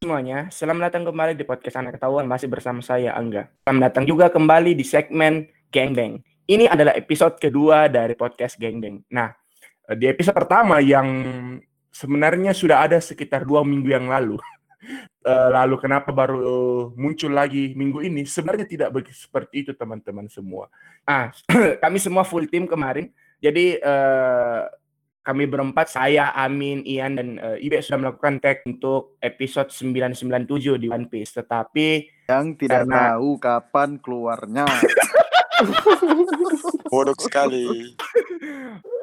semuanya, selamat datang kembali di podcast Anak Ketahuan masih bersama saya Angga. Selamat datang juga kembali di segmen Gangbang. Ini adalah episode kedua dari podcast Gangbang. Nah, di episode pertama yang sebenarnya sudah ada sekitar dua minggu yang lalu. Eh, lalu kenapa baru muncul lagi minggu ini? Sebenarnya tidak seperti itu teman-teman semua. Ah, kami semua full team kemarin. Jadi uh, kami berempat, saya, Amin, Ian, dan uh, Ibe sudah melakukan tag untuk episode 997 di One Piece. Tetapi yang tidak karena... tahu kapan keluarnya. Bodoh sekali.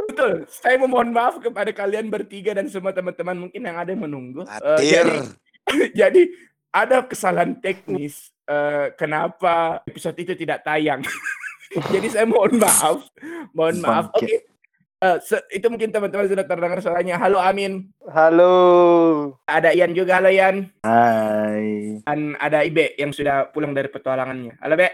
Betul. Saya memohon maaf kepada kalian bertiga dan semua teman-teman mungkin yang ada yang menunggu. Uh, jadi, jadi ada kesalahan teknis uh, kenapa episode itu tidak tayang. jadi saya mohon maaf. Mohon maaf. Oke. Okay. Uh, itu mungkin teman-teman sudah terdengar suaranya. Halo Amin. Halo. Ada Ian juga. Halo Ian. Hai. Dan ada Ibe yang sudah pulang dari petualangannya. Halo Be.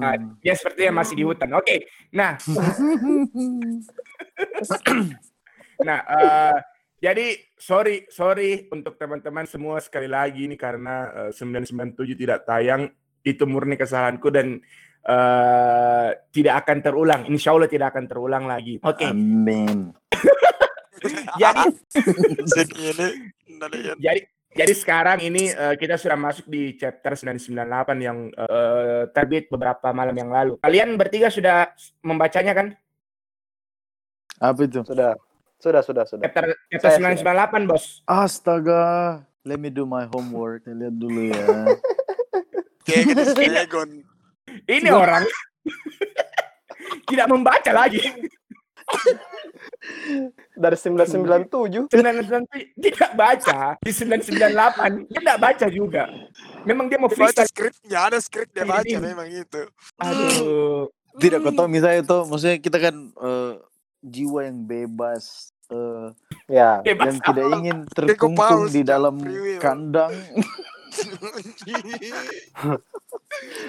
Nah, dia sepertinya masih di hutan. Oke. Okay. Nah. nah, uh, jadi sorry, sorry untuk teman-teman semua sekali lagi ini karena uh, 997 tidak tayang. Itu murni kesalahanku dan uh, tidak akan terulang. Insya Allah tidak akan terulang lagi. Oke. Okay. Amin. jadi, jadi jadi sekarang ini uh, kita sudah masuk di chapter 998 yang uh, terbit beberapa malam yang lalu. Kalian bertiga sudah membacanya kan? Apa itu? Sudah. Sudah, sudah, sudah. Chapter, chapter 998, Bos. Astaga. Let me do my homework. Lihat dulu ya. Kayak gitu ini orang tidak membaca lagi. Dari 997 997 tidak baca. Di 998 Dia tidak baca juga. Memang dia mau freestyle. skripnya Ada skrip dia baca ini. memang itu Aduh. Tidak kau tahu misalnya itu Maksudnya kita kan uh, Jiwa yang bebas uh, Ya. Bebas Yang tidak ingin terkungkung Di dalam kandang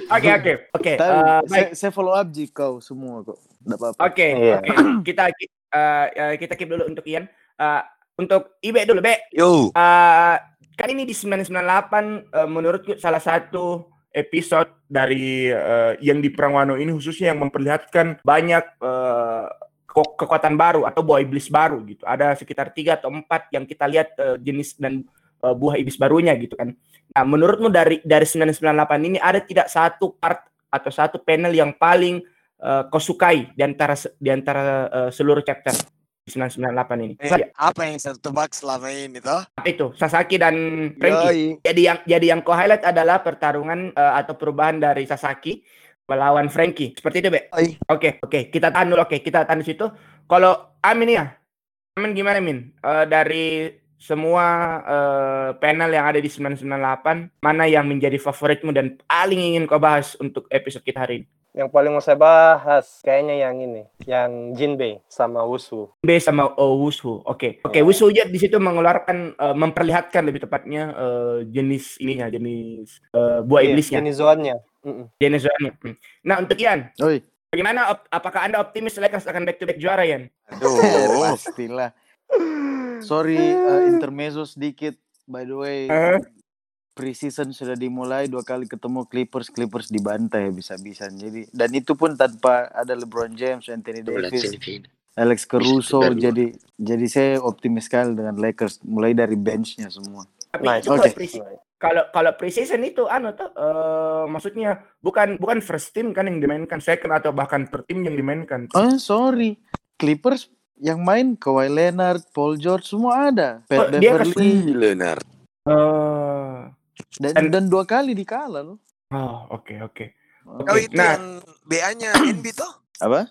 Oke oke oke. Eh, saya follow up jika kau semua kok. Oke iya. oke. Kita uh, kita keep dulu untuk Ian. Uh, untuk Ibe dulu Be. Yo. Uh, kan ini di 998 uh, menurutku salah satu episode dari uh, yang di Perang Wano ini khususnya yang memperlihatkan banyak uh, kekuatan baru atau buah iblis baru gitu. Ada sekitar tiga atau empat yang kita lihat uh, jenis dan uh, buah iblis barunya gitu kan. Nah, menurutmu dari dari 998 ini ada tidak satu part atau satu panel yang paling uh, kau sukai di antara di antara uh, seluruh chapter 998 ini? Eh, apa yang saya tebak selama ini toh? Itu Sasaki dan Franky. Jadi yang jadi yang kau highlight adalah pertarungan uh, atau perubahan dari Sasaki melawan Franky. Seperti itu, Be. Oke, oke, okay, kita tahan dulu. Oke, okay, kita tahan di situ. Kalau Amin ya. Amin gimana, Min? Uh, dari semua uh, panel yang ada di 998 mana yang menjadi favoritmu dan paling ingin kau bahas untuk episode kita hari ini? Yang paling mau saya bahas kayaknya yang ini, yang Jinbei sama Wusu. Jinbei sama oh, Wusu. Oke. Okay. Oke, okay, Wusu ya di situ mengeluarkan uh, memperlihatkan lebih tepatnya uh, jenis ininya, jenis uh, buah yeah, iblisnya. Jenis zoannya. Mm -mm. Jenis zoannya. Mm. Nah, untuk Ian. Oi. Bagaimana apakah Anda optimis Lakers akan back to back juara, Ian? Aduh, pastilah. Sorry uh, intermezzo sedikit. By the way, uh. preseason sudah dimulai dua kali ketemu Clippers, Clippers dibantai bisa-bisa. Jadi dan itu pun tanpa ada LeBron James, Anthony Davis, Alex Caruso. jadi jadi saya optimis sekali dengan Lakers mulai dari benchnya semua. Nah, oke. Okay. Kalau kalau preseason itu anu tuh uh, maksudnya bukan bukan first team kan yang dimainkan second atau bahkan per tim yang dimainkan. Oh, sorry. Clippers yang main Kawhi Leonard, Paul George semua ada. Pat oh, Beverly, Leonard. Uh, dan, dan dan dua kali dikalah loh. Oh, oke okay, oke. Okay. Oh, itu nah. yang BA-nya NB toh? Apa?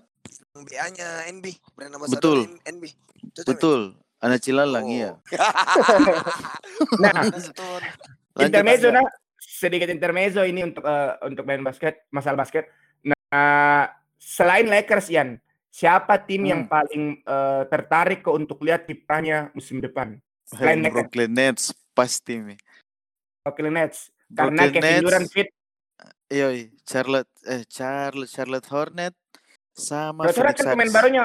BA-nya NB, brand Betul. NB. Betul. Anak Cilalang oh. iya. nah, intermezzo nah, sedikit intermezzo ini untuk uh, untuk main basket, masalah basket. Nah, selain Lakers Yan, siapa tim hmm. yang paling uh, tertarik ke untuk lihat kiprahnya musim depan? Selain hey, Brooklyn Nets pasti nih. Brooklyn Nets karena Brooklyn Kevin Durant fit. Iya, Charlotte eh Charlotte Charlotte Hornet sama Charlotte kan pemain barunya.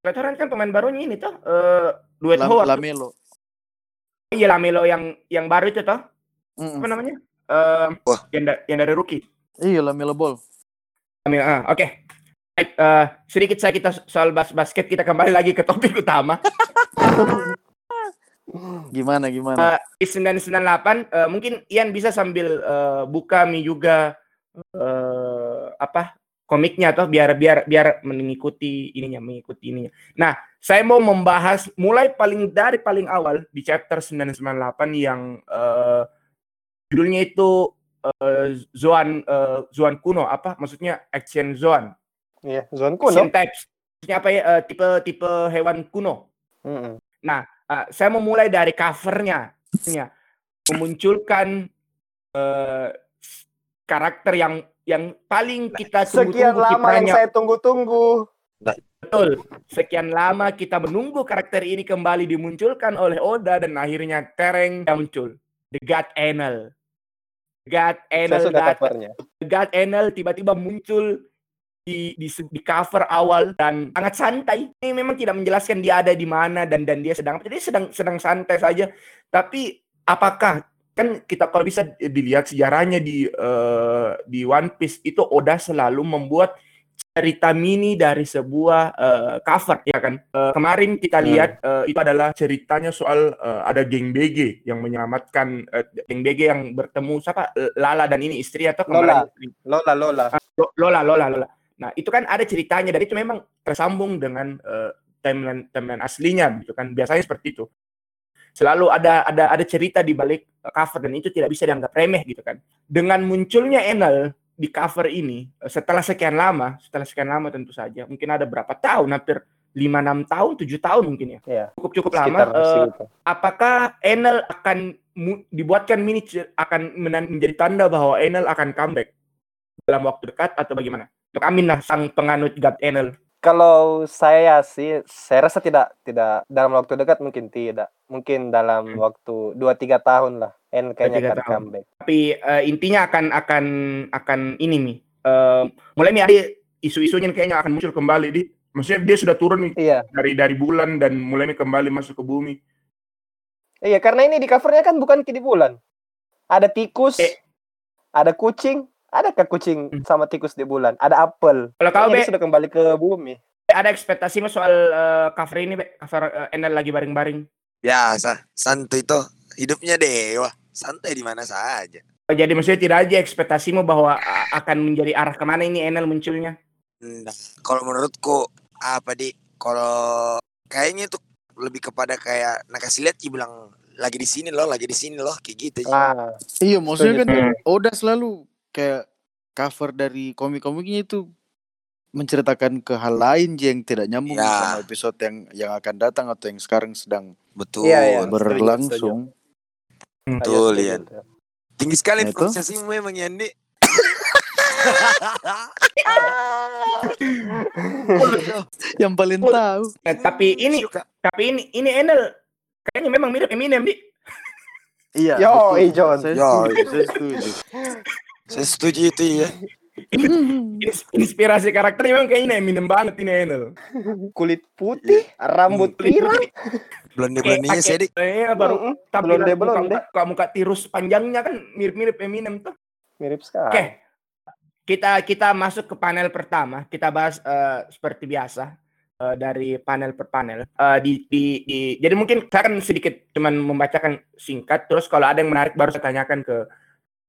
Charlotte kan pemain barunya ini tuh uh, duet Lam, Howard. Lamelo. Iya Lamelo yang yang baru itu toh. Mm-mm. Apa namanya? Eh, Wah. yang, da- yang dari rookie. Iya lah Melo Ball. Lamelo, ah, oke. Baik, eh, sedikit saya kita soal bas basket kita kembali lagi ke topik utama. Gimana gimana? di 998 eh, mungkin Ian bisa sambil eh, buka mi juga eh, apa komiknya atau biar biar biar mengikuti ininya mengikuti ininya. Nah, saya mau membahas mulai paling dari paling awal di chapter 998 yang eh, judulnya itu eh, Zoan eh, Zoan kuno apa maksudnya action Zoan Iya, zone kuno. Maksudnya apa ya eh, tipe tipe hewan kuno. Mm-mm. Uh, saya mau mulai dari covernya, Ya. memunculkan eh, karakter yang yang paling kita Sekian tunggu-tunggu lama yang saya tunggu-tunggu. Betul. Sekian lama kita menunggu karakter ini kembali dimunculkan oleh Oda dan akhirnya Tereng yang muncul. The God Enel. God Saya Enel sudah. The God Enel tiba-tiba muncul di, di di cover awal dan sangat santai. Ini memang tidak menjelaskan dia ada di mana dan dan dia sedang jadi sedang sedang santai saja. Tapi apakah kan kita kalau bisa dilihat sejarahnya di eh, di One Piece itu Oda selalu membuat cerita mini dari sebuah eh, cover ya kan. Eh, kemarin kita Hmm. lihat eh, itu adalah ceritanya soal eh, ada geng BG yang menyelamatkan eh, geng BG yang bertemu siapa Lala dan ini istri atau Lola. kemarin Lola, Lola. Lo- Lola, Lola, Lola. Nah, itu kan ada ceritanya dan itu memang tersambung dengan eh, timeline timeline aslinya gitu kan. Biasanya seperti itu. Selalu ada ada ada cerita di balik eh, cover dan itu tidak bisa dianggap remeh gitu kan. Dengan munculnya Enel di cover ini eh, setelah sekian lama, setelah sekian lama tentu saja, mungkin ada berapa tahun, hampir 5 6 tahun, 7 tahun mungkin ya. Iya. Cukup cukup lama. Segitu. apakah Enel akan dibuatkan mini akan menjadi tanda bahwa Enel akan comeback dalam waktu dekat atau bagaimana? Untuk Amin lah sang penganut God Enel. Kalau saya sih, saya rasa tidak tidak dalam waktu dekat mungkin tidak. Mungkin dalam Hmm. waktu 2-3 tahun lah. En kayaknya akan tahun. comeback. Tapi eh, intinya akan akan akan ini nih. eh, mulai nih ada isu-isunya kayaknya akan muncul kembali di. Maksudnya dia sudah turun nih Iya. dari dari bulan dan mulai nih kembali masuk ke bumi. Iya, karena ini di covernya kan bukan di bulan. Ada tikus, Eh. ada kucing, adakah kucing Hmm. sama tikus di bulan? Ada apel. Kalau kau be sudah kembali ke bumi. ada ekspektasimu soal eh, cover ini be cover eh, Enel lagi baring-baring. Biasa, santuy itu. Hidupnya dewa. Santai di mana saja. Jadi maksudnya tidak aja ekspektasimu bahwa akan menjadi arah ke mana ini Enel munculnya? Nah, kalau menurutku apa di kalau kayaknya itu lebih kepada kayak nah kasih lihat bilang lagi di sini loh, lagi di sini loh, kayak gitu. Ah, Iya maksudnya kan Hmm. Oda selalu kayak cover dari komik-komiknya itu menceritakan ke hal lain yang tidak nyambung Ya. sama episode yang yang akan datang atau yang sekarang sedang Betul. Iya, iya. berlangsung. Betul, iya, Ian. setuju. Tinggi sekali Nah, itu. pronunciasimu memang Yandi. yang paling tahu. Nah, tapi ini Suka. tapi ini ini Enel kayaknya memang mirip Eminem di. Iya. Yo, betul. John. Saya Yo, saya setuju. Saya setuju itu ya. Ins- Inspirasi karakternya memang kayaknya Eminem banget ini Enel. Kulit putih, rambut pirang. Blonde-blondenya sedik. Kayaknya baru tapi Blonde, muka, blonde. muka, muka tirus panjangnya kan mirip-mirip Eminem tuh. Mirip Oke. sekali. Kita kita masuk ke panel pertama. Kita bahas eh, seperti biasa eh, dari panel per panel. Eh, di, di, di- jadi mungkin saya akan sedikit cuman membacakan singkat. Terus kalau ada yang menarik baru saya tanyakan ke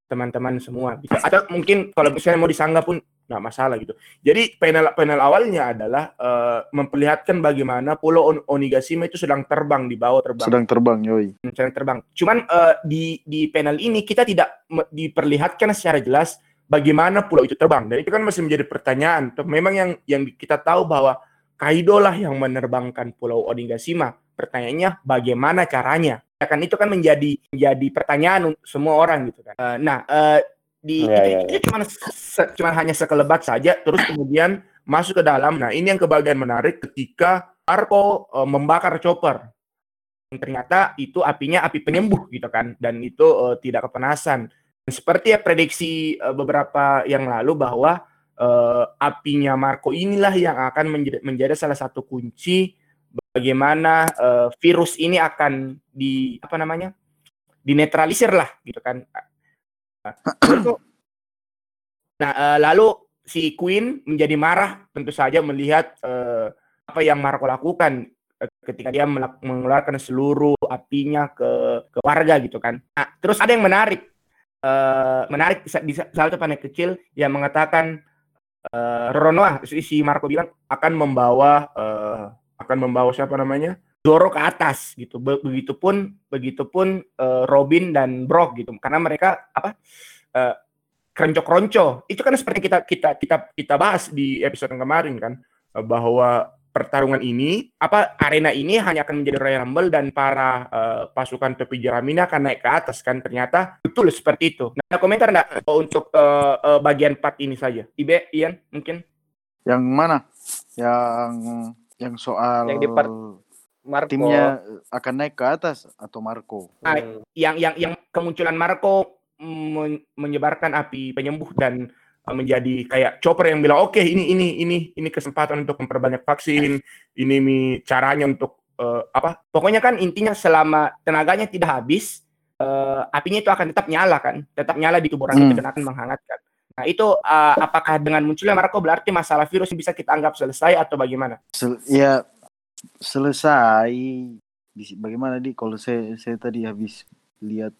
teman-teman semua. Gitu. Atau mungkin kalau misalnya mau disanggah pun nggak masalah gitu. Jadi panel panel awalnya adalah eh, memperlihatkan bagaimana Pulau On- Onigashima itu sedang terbang di bawah terbang Sedang terbang, yoi. sedang terbang. Cuman eh, di di panel ini kita tidak diperlihatkan secara jelas bagaimana pulau itu terbang. Dan itu kan masih menjadi pertanyaan. Memang yang yang kita tahu bahwa Kaido lah yang menerbangkan pulau Onigashima. Pertanyaannya bagaimana caranya? Ya kan itu kan menjadi menjadi pertanyaan untuk semua orang gitu kan. Eh, nah, eh, di Iya, itu, iya, itu cuma se- cuma hanya sekelebat saja terus kemudian masuk ke dalam. Nah, ini yang kebagian menarik ketika Marco eh, membakar chopper ternyata itu apinya api penyembuh gitu kan dan itu eh, tidak kepanasan seperti ya prediksi eh, beberapa yang lalu bahwa eh, apinya Marco inilah yang akan menjadi, menjadi salah satu kunci bagaimana uh, virus ini akan di apa namanya dinetralisir lah gitu kan. Nah, uh, lalu si Queen menjadi marah tentu saja melihat uh, apa yang Marco lakukan ketika dia mengeluarkan seluruh apinya ke ke warga gitu kan. Nah, terus ada yang menarik, uh, menarik di salah satu panel kecil yang mengatakan uh, Ronoa si Marco bilang akan membawa uh, akan membawa siapa namanya Zoro ke atas gitu. Begitupun begitupun uh, Robin dan Brock gitu. Karena mereka apa uh, keronco-keronco. Itu kan seperti kita kita kita kita bahas di episode yang kemarin kan bahwa pertarungan ini apa arena ini hanya akan menjadi Royal Rumble dan para uh, pasukan topi jerami akan naik ke atas kan ternyata betul seperti itu. Nah komentar enggak untuk uh, uh, bagian part ini saja. Ibe, Ian mungkin? Yang mana? Yang yang soal yang di part Marco timnya akan naik ke atas atau Marco? Nah, hmm. yang yang yang kemunculan Marco menyebarkan api penyembuh dan menjadi kayak chopper yang bilang oke okay, ini ini ini ini kesempatan untuk memperbanyak vaksin, ini mi caranya untuk uh, apa? Pokoknya kan intinya selama tenaganya tidak habis, uh, apinya itu akan tetap nyala kan, tetap nyala di tubuh orang hmm. dan akan menghangatkan. Nah itu uh, apakah dengan munculnya Marco berarti masalah virus bisa kita anggap selesai atau bagaimana? Sel ya selesai. Bagaimana di kalau saya saya tadi habis lihat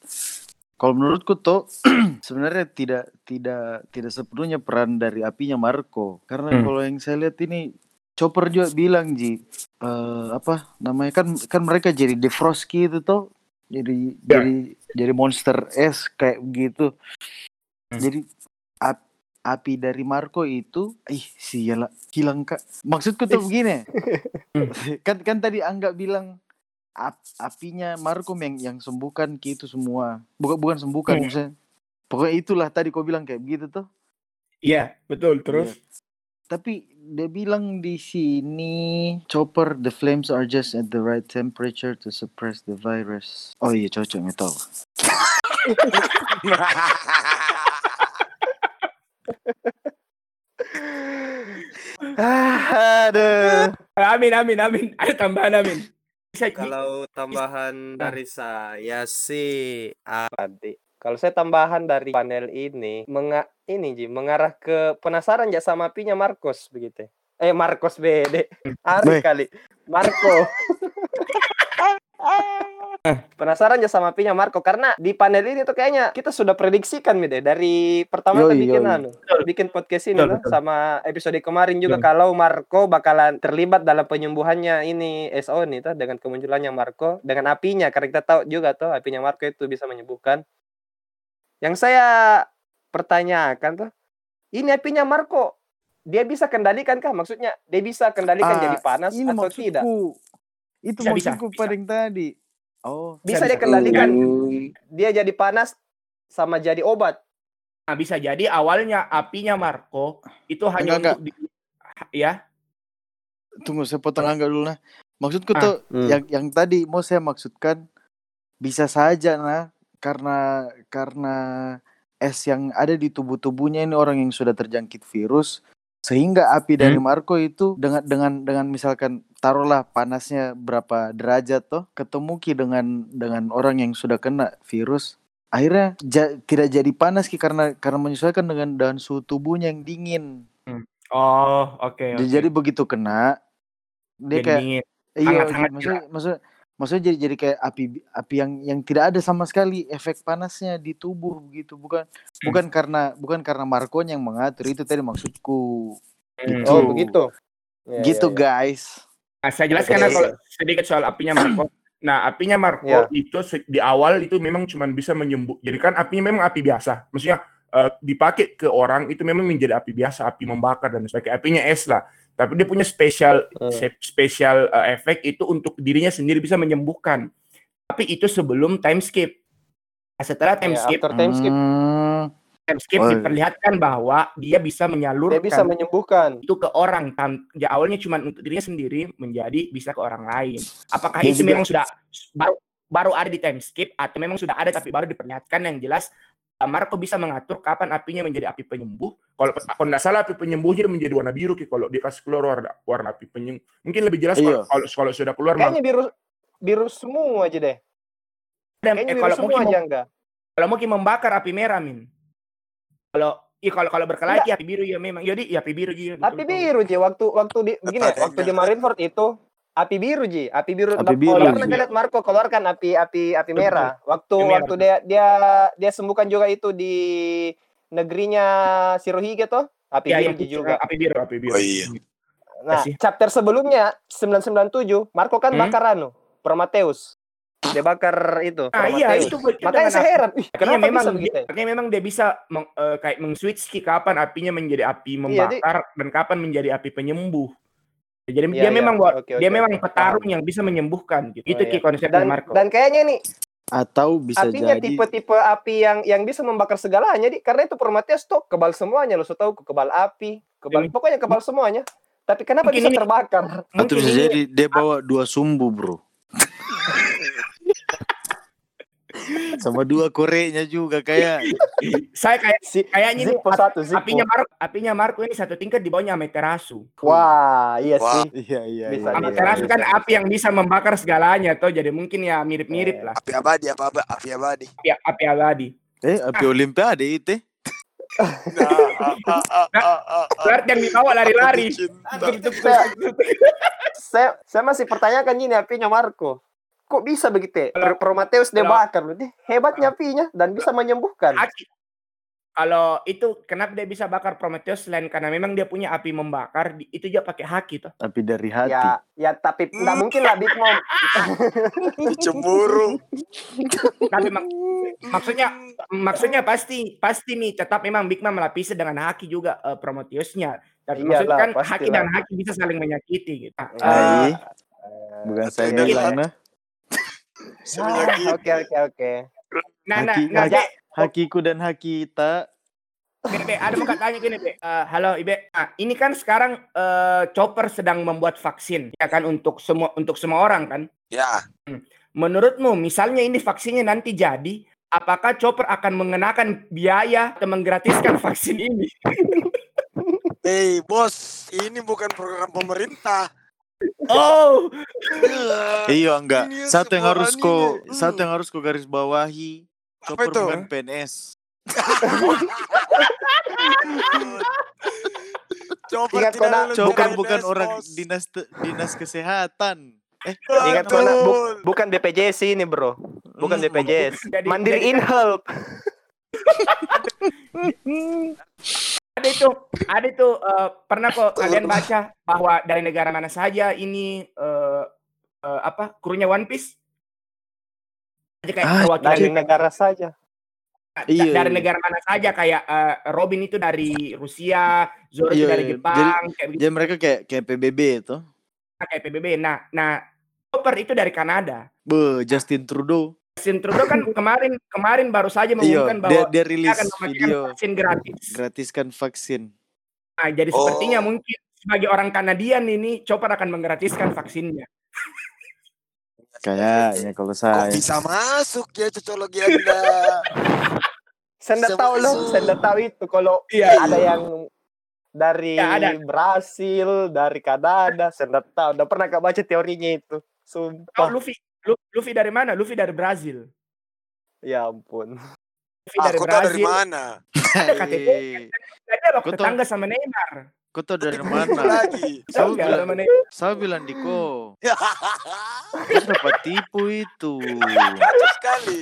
kalau menurutku tuh sebenarnya tidak tidak tidak sepenuhnya peran dari apinya Marco karena hmm. kalau yang saya lihat ini Chopper juga bilang Ji uh, apa namanya kan kan mereka jadi defrost itu tuh jadi ya. jadi jadi monster es kayak gitu hmm. jadi ap, api dari Marco itu ih sialah hilang kak. Maksudku tuh begini. Kan kan tadi Angga bilang ap, apinya Marco yang yang sembuhkan gitu semua. Bukan bukan sembuhkan hmm. maksudnya. Pokoknya itulah tadi kau bilang kayak begitu tuh. Iya betul terus? Ya. tapi dia bilang di sini chopper the flames are just at the right temperature to suppress the virus. Oh iya cocok metal ah, aduh. Amin, amin, amin. Ada tambahan, amin. Bisa, Kalau tambahan dari saya sih apa di? Kalau saya tambahan dari panel ini, menga ini Ji, mengarah ke penasaran ya sama pinya Marcos begitu. Eh Marcos bede. Hmm. Hari kali. Marco. Penasaran ya sama pinya Marco karena di panel ini tuh kayaknya kita sudah prediksikan nih dari pertama kita bikin anu, bikin podcast ini loh sama episode kemarin juga. Yoi. kalau Marco bakalan terlibat dalam penyembuhannya ini SO nih tuh dengan kemunculannya Marco dengan apinya karena kita tahu juga tuh apinya Marco itu bisa menyembuhkan. Yang saya pertanyakan tuh ini apinya Marco dia bisa kendalikan kah? Maksudnya dia bisa kendalikan ah, jadi panas atau maksudku, tidak? Itu bisa, maksudku bisa, paling tadi Oh, bisa, dia kendalikan. Dia jadi panas sama jadi obat. Nah, bisa jadi awalnya apinya Marco itu hanya enggak, untuk enggak. Di, ya. Tunggu saya potong angga dulu nah. Maksudku ah. tuh hmm. yang yang tadi mau saya maksudkan bisa saja nah karena karena es yang ada di tubuh-tubuhnya ini orang yang sudah terjangkit virus sehingga api dari hmm. Marco itu dengan dengan dengan misalkan taruhlah panasnya berapa derajat toh ketemu ki dengan dengan orang yang sudah kena virus akhirnya ja, tidak jadi panas ki karena karena menyesuaikan dengan dengan suhu tubuhnya yang dingin. Hmm. Oh, oke. Okay, okay. Jadi begitu kena dia jadi kayak dingin. iya hangat, hangat maksudnya, maksudnya maksudnya jadi jadi kayak api api yang yang tidak ada sama sekali efek panasnya di tubuh begitu bukan hmm. bukan karena bukan karena Marco yang mengatur itu tadi maksudku hmm. gitu. oh begitu ya, gitu ya, ya. guys nah, saya jelaskan okay. kalau sedikit soal apinya Marco nah apinya Marco ya. itu di awal itu memang cuma bisa menyembuh jadi kan apinya memang api biasa maksudnya uh, dipakai ke orang itu memang menjadi api biasa api membakar dan sebagainya apinya es lah tapi dia punya spesial uh. spesial uh, efek itu untuk dirinya sendiri bisa menyembuhkan. Tapi itu sebelum time skip. Nah, setelah time yeah, skip, time skip, hmm. time skip oh. diperlihatkan bahwa dia bisa menyalurkan, dia bisa menyembuhkan itu ke orang. Ya awalnya cuma untuk dirinya sendiri menjadi bisa ke orang lain. Apakah itu memang sudah baru baru ada di time skip atau memang sudah ada tapi baru diperlihatkan yang jelas Marco bisa mengatur kapan apinya menjadi api penyembuh. Kalau kalau tidak salah api penyembuhnya menjadi warna biru kalau dia kasih keluar warna, warna api penyembuh. Mungkin lebih jelas Iya. kalau kalau sudah keluar. Kayaknya biru biru semua aja deh. Dan, Kayaknya eh, biru kalau semua mungkin aja enggak. kalau mungkin membakar api merah min. Kalau iya kalau kalau berkelahi api biru ya memang. Jadi ya api biru juga. Api biru Ji waktu waktu di begini Tetap waktu di. Marineford itu api biru Ji, api biru. Api biru, Kalau Ji. pernah lihat Marco keluarkan api api api merah. Waktu Api merah. waktu dia dia dia sembuhkan juga itu di negerinya Shirohige tuh, api Ya, biru ya, juga. api biru, api biru. Oh iya. Nah, Kasih. chapter sebelumnya 997 Marco kan Hmm? bakar anu Prometheus. Dia bakar itu Ah iya Prometheus. itu, itu Makanya saya heran, Makanya kenapa memang bisa dia, begitu? ya? memang dia bisa meng, eh, kayak meng-switch kapan apinya menjadi api Iya, membakar dan kapan menjadi api penyembuh. Jadi Iya, dia iya. memang Oke, dia oke, memang petarung yang bisa menyembuhkan gitu. Oh, itu iya. konsepnya Dan Marco. dan kayaknya nih Atau bisa apinya jadi tipe-tipe api yang yang bisa membakar segalanya di karena itu Prometheus tuh kebal semuanya lo so tahu kebal api kebal Ini- pokoknya kebal semuanya tapi kenapa Mungkin bisa ini- terbakar atau Mungkin bisa ini- jadi dia bawa dua sumbu, Bro. Sama dua korenya juga kayak saya kayak si kayaknya ini satu Zippo apinya Marco, apinya Marco ini satu tingkat di bawahnya Amaterasu. wah iya Wah. sih Iya, iya, Bisa, iya. bisa, Amaterasu bisa, kan bisa. api yang bisa membakar segalanya tuh jadi mungkin ya mirip-mirip Iya. lah. Api abadi, apa apa, api abadi. Api, api abadi. Eh, api olimpiade itu. Nah, ah, ah, ah. Berarti yang dibawa lari-lari. Saya saya masih pertanyakan ini apinya Marco kok bisa begitu ya? Kalau- Prometheus dia kalau- bakar berarti hebatnya apinya dan bisa menyembuhkan. Kalau itu kenapa dia bisa bakar Prometheus selain karena memang dia punya api membakar, di- itu juga pakai haki tuh. Api dari hati. ya ya tapi nggak mungkin lah Big Mom Cemburu. Tapi mak- maksudnya maksudnya pasti pasti nih tetap memang Big Mom melapisi dengan haki juga eh, Prometheusnya. Tapi Iyalah, maksudnya kan pastilah. haki dan haki bisa saling menyakiti gitu. Eh, Ai, bukan saya Oke, bilang nah. Semenyakiti. Ah, oke oke oke nah, nah, Haki- nah, haki- Hakiku dan haki kita. Be, Be, ada mau tanya gini, Be. Eh, halo, Ibe. Nah, ini kan sekarang eh, Chopper sedang membuat vaksin, ya kan untuk semua untuk semua orang kan. Ya, Menurutmu, misalnya ini vaksinnya nanti jadi, apakah Chopper akan mengenakan biaya atau menggratiskan vaksin ini? hey bos, ini bukan program pemerintah. Oh, Iya enggak. Ini Satu yang harus kau anime. satu yang harus kau garis bawahi. Chopper itu? bukan PNS. Coba Ingat Chopper PNS, bukan orang bos. dinas dinas kesehatan. Eh, Ingat nak, bu- bukan BPJS ini bro bukan Hmm. BPJS Mandiri InHelp ada itu, ada itu eh, pernah kok kalian baca bahwa dari negara mana saja ini eh, eh, apa krunya One Piece? Aja kayak Ah, dari negara- negara saja Iya, dari iya. negara mana saja kayak eh, Robin itu dari Rusia, Zoro Iya, dari iya. Jepang, kayak begitu Jadi mereka kayak kayak PBB itu. kayak PBB. Nah, nah Chopper itu dari Kanada. Be, Justin Trudeau. Justin Trudeau kan kemarin kemarin baru saja Iya, mengumumkan dia, bahwa dia dia rilis akan memberikan video vaksin gratis. gratiskan vaksin. Nah, jadi sepertinya Oh. mungkin sebagai orang Kanadian ini Chopper akan menggratiskan vaksinnya. Kayaknya kalau Kok saya. bisa masuk ya cocologi Anda? saya nggak Bisa tahu loh masuk. saya tahu itu kalau Iya. ada yang dari Ya, ada. Brasil dari Kanada saya tahu udah pernah gak baca teorinya itu Oh, sumpah Luffy, Lu- Luffy dari mana? Luffy dari Brazil. ya ampun Luffy dari Aku dari Brazil. mana? Ada KTP. Kau tahu- tetangga sama Neymar. Kau tau dari mana? lagi? Saya bilang, sama Neymar. saya bilang Diko, kau dapat tipu itu. Kacau sekali.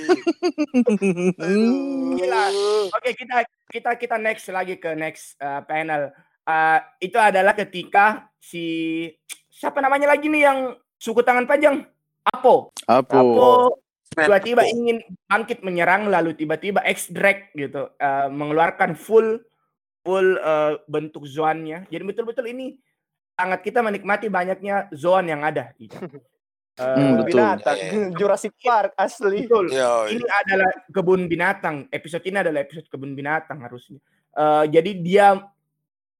Gila. Oke, kita kita kita next lagi ke next uh, panel. Uh, itu adalah ketika si siapa namanya lagi nih yang suku tangan panjang? Apo. Apa? Apo Men, tiba-tiba ingin bangkit menyerang lalu tiba-tiba X drag gitu uh, mengeluarkan full full uh, bentuk zoannya. Jadi betul-betul ini sangat kita menikmati banyaknya zoan yang ada. Gitu. Uh, Hmm, betul. binatang Jurassic Park asli betul. Yo, Ini adalah kebun binatang. Episode ini adalah episode kebun binatang harusnya. Eh, jadi dia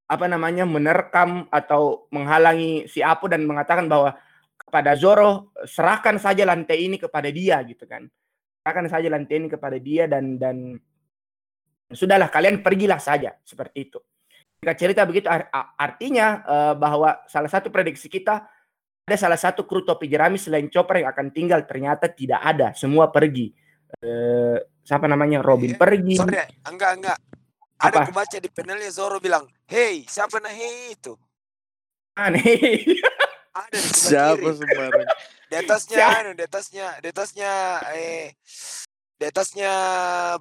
apa namanya menerkam atau menghalangi si Apo dan mengatakan bahwa kepada Zoro serahkan saja lantai ini kepada dia gitu kan. Serahkan saja lantai ini kepada dia dan dan Sudahlah kalian pergilah saja seperti itu. Jika cerita begitu artinya uh, bahwa salah satu prediksi kita ada salah satu kru topi jerami selain Chopper yang akan tinggal ternyata tidak ada, semua pergi. Uh, siapa namanya Robin yeah. pergi. Sorry, enggak enggak. Ada aku baca di panelnya Zoro bilang, "Hey, siapa nah hey itu?" Aneh. ada di siapa sembarang. Di atasnya, anu, di atasnya, di atasnya eh di atasnya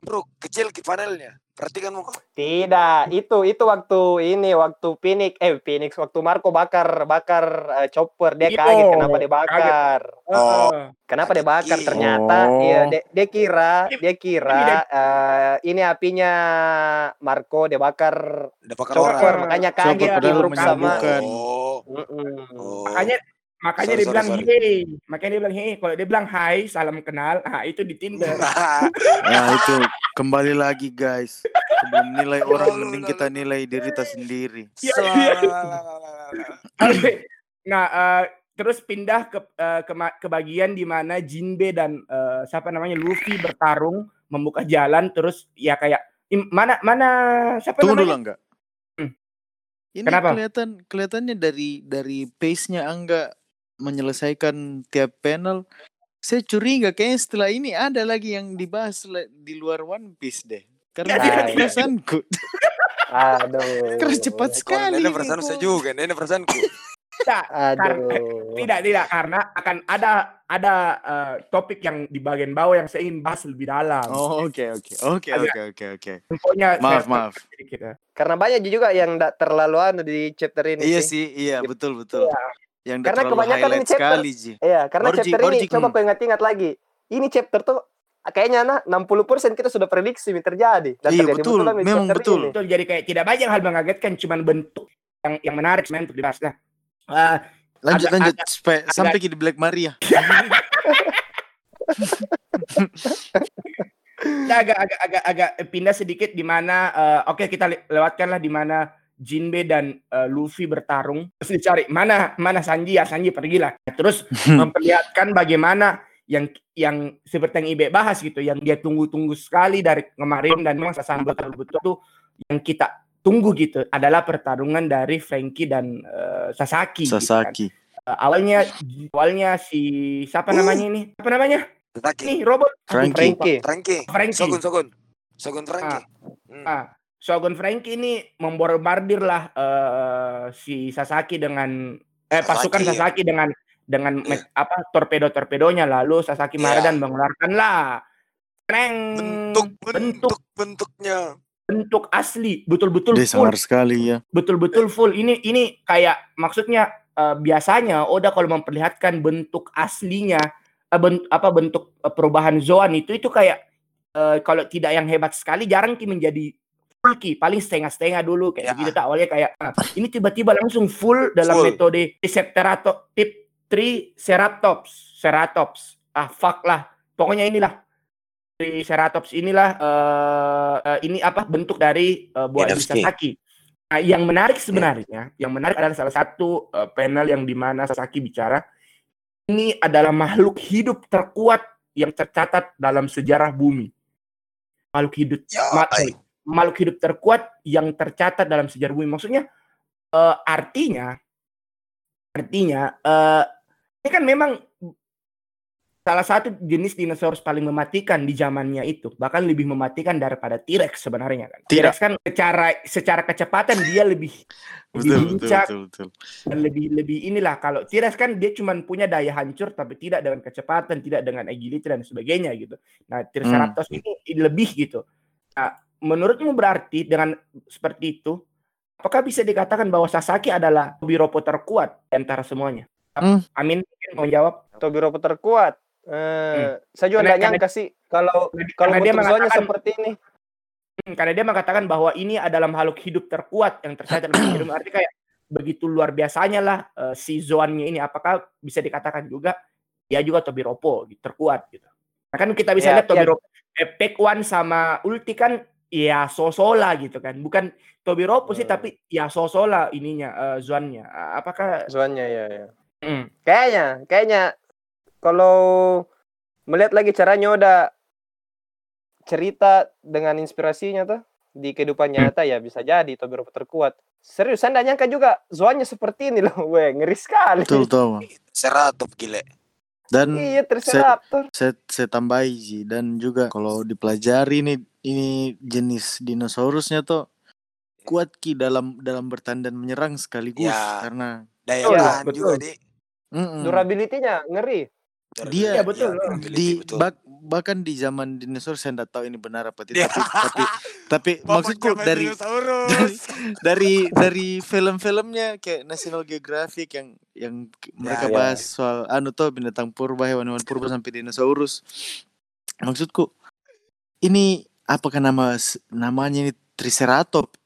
bro kecil panelnya. Perhatikan muka. Tidak, itu itu waktu ini waktu Phoenix eh Phoenix waktu Marco bakar bakar uh, chopper dia kaget kenapa dia bakar. Oh. Kenapa dia bakar ternyata oh. iya dia, dia kira dia kira uh, ini apinya Marco dia bakar, dia bakar chopper orang. makanya kaget dia sama. Oh. Mm -mm. oh. Makanya Makanya sorry, dia sorry, bilang sorry. hey, makanya dia bilang hey. Kalau dia bilang hai, salam kenal, ah itu di Tinder. nah itu kembali lagi guys. Sebelum nilai orang mending kita nilai diri kita sendiri. Nah, uh, terus pindah ke uh, ke, ke bagian di mana Jinbe dan uh, siapa namanya Luffy bertarung membuka jalan terus ya kayak mana mana siapa Tunggu namanya? dulu enggak? Hmm. Ini Kenapa? kelihatan kelihatannya dari dari pace-nya Angga menyelesaikan tiap panel. Saya curiga kayaknya setelah ini ada lagi yang dibahas di luar One Piece deh. Karena ya, perasaanku aduh. Keras cepat sekali ini perasaan saya juga ini perasaanku tidak, karena, tidak, tidak, karena akan ada ada uh, topik yang di bagian bawah yang saya ingin bahas lebih dalam. Oh, oke, oke, oke, oke, oke, oke. Maaf, maaf. Ya. Karena banyak juga yang tidak terlalu anu di chapter ini. Iya sih, iya, betul, betul. Iya yang karena kebanyakan ini chapter sekali, Ji. Iya, karena orji, chapter orji, ini coba aku ingat-ingat lagi. Ini chapter tuh kayaknya nah 60% kita sudah prediksi ini terjadi dan iya, terjadi betul, betul memang betul. Ini. betul. Jadi kayak tidak banyak hal mengagetkan cuman bentuk yang yang menarik sebenarnya untuk dibahas. Nah, uh, lanjut agak, lanjut agak, sampai agak, sampai ke Black Maria. Kita agak agak agak agak pindah sedikit di mana uh, oke okay, kita lewatkanlah di mana Jinbe dan uh, Luffy bertarung terus dicari mana mana Sanji ya Sanji pergilah terus memperlihatkan bagaimana yang yang seperti yang Ibe bahas gitu yang dia tunggu-tunggu sekali dari kemarin dan memang saya betul-betul tuh yang kita tunggu gitu adalah pertarungan dari Franky dan uh, Sasaki. Sasaki. Gitu kan. uh, awalnya awalnya si siapa uh. namanya ini? Apa namanya? Sasaki. Nih robot. Franky. Franky. Franky. Sogun Sogun. Sogun Franky. Ah. Hmm. Ah. Shogun Franky ini membombardir lah uh, si Sasaki dengan eh Sasaki, pasukan ya. Sasaki dengan dengan yeah. apa torpedo-torpedonya. Lalu Sasaki yeah. marah dan mengeluarkan lah. Bentuk bentuk bentuknya. Bentuk asli. Betul-betul full. sekali ya. Betul-betul full. Ini ini kayak maksudnya uh, biasanya Oda kalau memperlihatkan bentuk aslinya uh, bent, apa bentuk uh, perubahan Zoan itu itu kayak uh, kalau tidak yang hebat sekali jarang menjadi full paling setengah-setengah dulu kayak ya. gitu tak? Awalnya kayak ah, ini tiba-tiba langsung full dalam full. metode Decepterato tip 3 Ceratops Ceratops. Ah fuck lah. Pokoknya inilah. Dari Ceratops inilah uh, uh, ini apa bentuk dari uh, buah Sasaki nah, yang menarik sebenarnya yang menarik adalah salah satu uh, panel yang di mana Sasaki bicara ini adalah makhluk hidup terkuat yang tercatat dalam sejarah bumi. Makhluk hidup ya, makhluk hidup terkuat yang tercatat dalam sejarah bumi. Maksudnya uh, artinya artinya uh, ini kan memang salah satu jenis dinosaurus paling mematikan di zamannya itu bahkan lebih mematikan daripada T-Rex sebenarnya kan. T-Rex kan secara secara kecepatan dia lebih betul, lebih betul, betul, dan lebih lebih inilah kalau T-Rex kan dia cuma punya daya hancur tapi tidak dengan kecepatan, tidak dengan agility dan sebagainya gitu. Nah, Triceratops hmm. ini lebih gitu. Nah, menurutmu berarti dengan seperti itu, apakah bisa dikatakan bahwa Sasaki adalah Tobiropo terkuat antara semuanya? Hmm. Amin mau jawab. Tobiropo terkuat. Eh, hmm. Saya juga tidak nyangka sih kalau kalau dia mengatakan seperti ini. Hmm, karena dia mengatakan bahwa ini adalah makhluk hidup terkuat yang tercatat dalam hidup. Arti kayak begitu luar biasanya lah uh, si Zoannya ini. Apakah bisa dikatakan juga dia juga Tobiropo gitu, terkuat gitu. Nah, kan kita bisa ya, lihat Tobiropo ya. Epic One sama Ulti kan ya sosola gitu kan. Bukan Tobi Ropo sih hmm. tapi ya sosola ininya uh, Zuannya. Apakah Zuannya ya ya. Mm. Kayaknya, kayaknya kalau melihat lagi caranya udah cerita dengan inspirasinya tuh di kehidupan hmm. nyata ya bisa jadi Tobiro terkuat. Serius, saya nyangka juga Zoannya seperti ini loh, weh ngeri sekali. Betul, betul. Seratup gile. Dan iya, Triceratops. Saya, saya tambahi sih dan juga kalau dipelajari nih ini jenis dinosaurusnya tuh kuat ki dalam dalam bertahan dan menyerang sekaligus ya. karena daya tahan ya, juga deh. Mm -mm. Durability-nya ngeri. Dia ya, betul. Ya, di betul. Bak, bahkan di zaman dinosaurus saya tidak tahu ini benar apa tidak tapi tapi tapi maksudku dari, dari dari dari film-filmnya kayak National Geographic yang yang mereka ya, ya. bahas soal anu tuh binatang purba hewan-hewan purba sampai dinosaurus maksudku ini apakah nama namanya ini Triceratops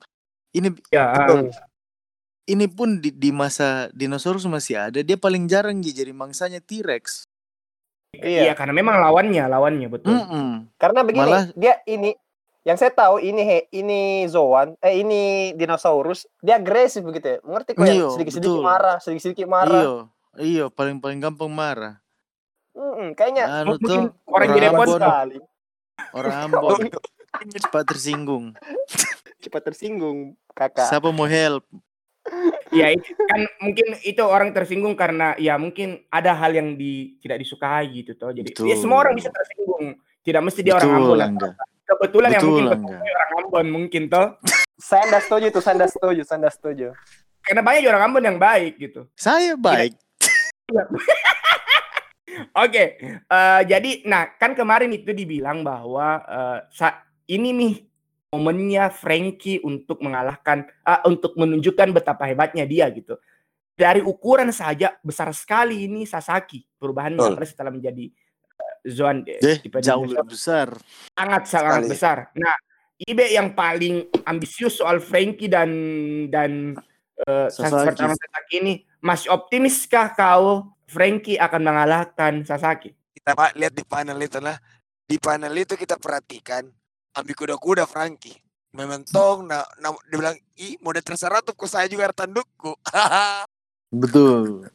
ini ya. betul, ini pun di, di masa dinosaurus masih ada dia paling jarang jadi mangsanya T-Rex Iya. iya, karena memang lawannya, lawannya betul. Mm -mm. Karena begini, Malah... dia ini yang saya tahu ini he, ini Zoan, eh ini dinosaurus, dia agresif begitu ya. Mengerti kok ya? Sedikit-sedikit marah, sedikit-sedikit marah. Iyo, iyo paling paling gampang marah. Mm -mm, kayaknya anu tuh orang jadi sekali. Orang Ambon cepat tersinggung. cepat tersinggung, kakak. Siapa mau help? Ya kan mungkin itu orang tersinggung karena ya mungkin ada hal yang di, tidak disukai gitu toh. Jadi ya semua orang bisa tersinggung. Tidak mesti dia Betul, orang Ambon kebetulan Betul, yang mungkin orang Ambon mungkin toh. Saya tidak setuju tuh saya tidak setuju saya tidak setuju. Karena banyak orang Ambon yang baik gitu. Saya baik. Oke, okay. uh, eh, jadi nah kan kemarin itu dibilang bahwa uh, ini nih momennya Frankie untuk mengalahkan uh, untuk menunjukkan betapa hebatnya dia gitu. Dari ukuran saja besar sekali ini Sasaki perubahannya oh. setelah menjadi uh, Zoan eh, jauh lebih besar. Sangat sangat sekali. besar. Nah, Ibe yang paling ambisius soal Frankie dan dan uh, Sasaki. Sasaki ini masih optimiskah kau Frankie akan mengalahkan Sasaki? Kita lihat di panel itu lah. Di panel itu kita perhatikan ambil kuda-kuda Frankie. Mementong nah, nah dia bilang ih mau terserah tuh saya juga tandukku betul.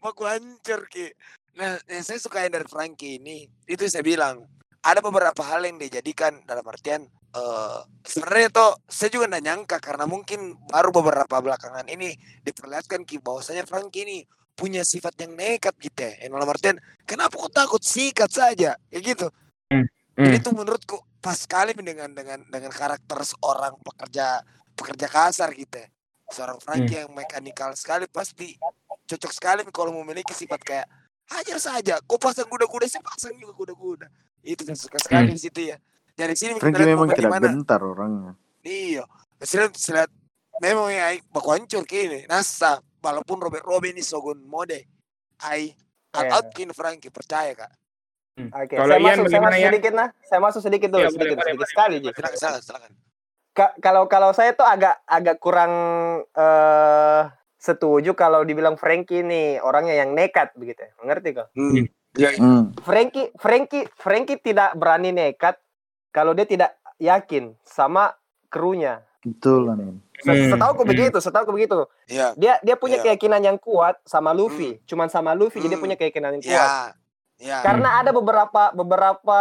Mau aku hancur ki. Nah yang saya suka dari Frankie ini. Itu saya bilang ada beberapa hal yang dijadikan dalam artian uh, sebenarnya tuh saya juga nggak nyangka karena mungkin baru beberapa belakangan ini diperlihatkan ki bahwasanya Frankie ini punya sifat yang nekat gitu ya. Yang dalam artian kenapa kok takut? Sikat saja. Kayak gitu. Hmm. Jadi hmm. itu menurutku pas sekali dengan dengan dengan karakter seorang pekerja pekerja kasar gitu ya. Seorang Frankie hmm. yang mekanikal sekali pasti cocok sekali kalau memiliki sifat kayak hajar saja. Kau pasang kuda-kuda sih pasang juga kuda-kuda. Itu yang suka sekali hmm. di situ ya. Dari sini Frankie memang tidak di mana. bentar orangnya. Iya. Saya lihat memang ya baku hancur kini. Nasa walaupun Robert Robin ini sogun mode. Ai yeah. out kin Frankie percaya kak. Hmm. Oke, okay. saya, masuk, saya masuk ya? sedikit nah. Saya masuk sedikit dulu, ya, sedikit, boleh, sedikit boleh, sekali. Boleh, silakan, silakan. kalau kalau saya tuh agak agak kurang uh, setuju kalau dibilang Frankie ini orangnya yang nekat begitu. Ya. Mengerti kok? Hmm. Ya, hmm. Frankie Frankie Frankie tidak berani nekat kalau dia tidak yakin sama krunya. Betul, Amin. Hmm. Setahu aku begitu, setahu aku begitu. Yeah. Dia dia punya yeah. keyakinan yang kuat sama Luffy, hmm. cuman sama Luffy hmm. jadi punya keyakinan yang kuat. Yeah. Ya. Karena ada beberapa beberapa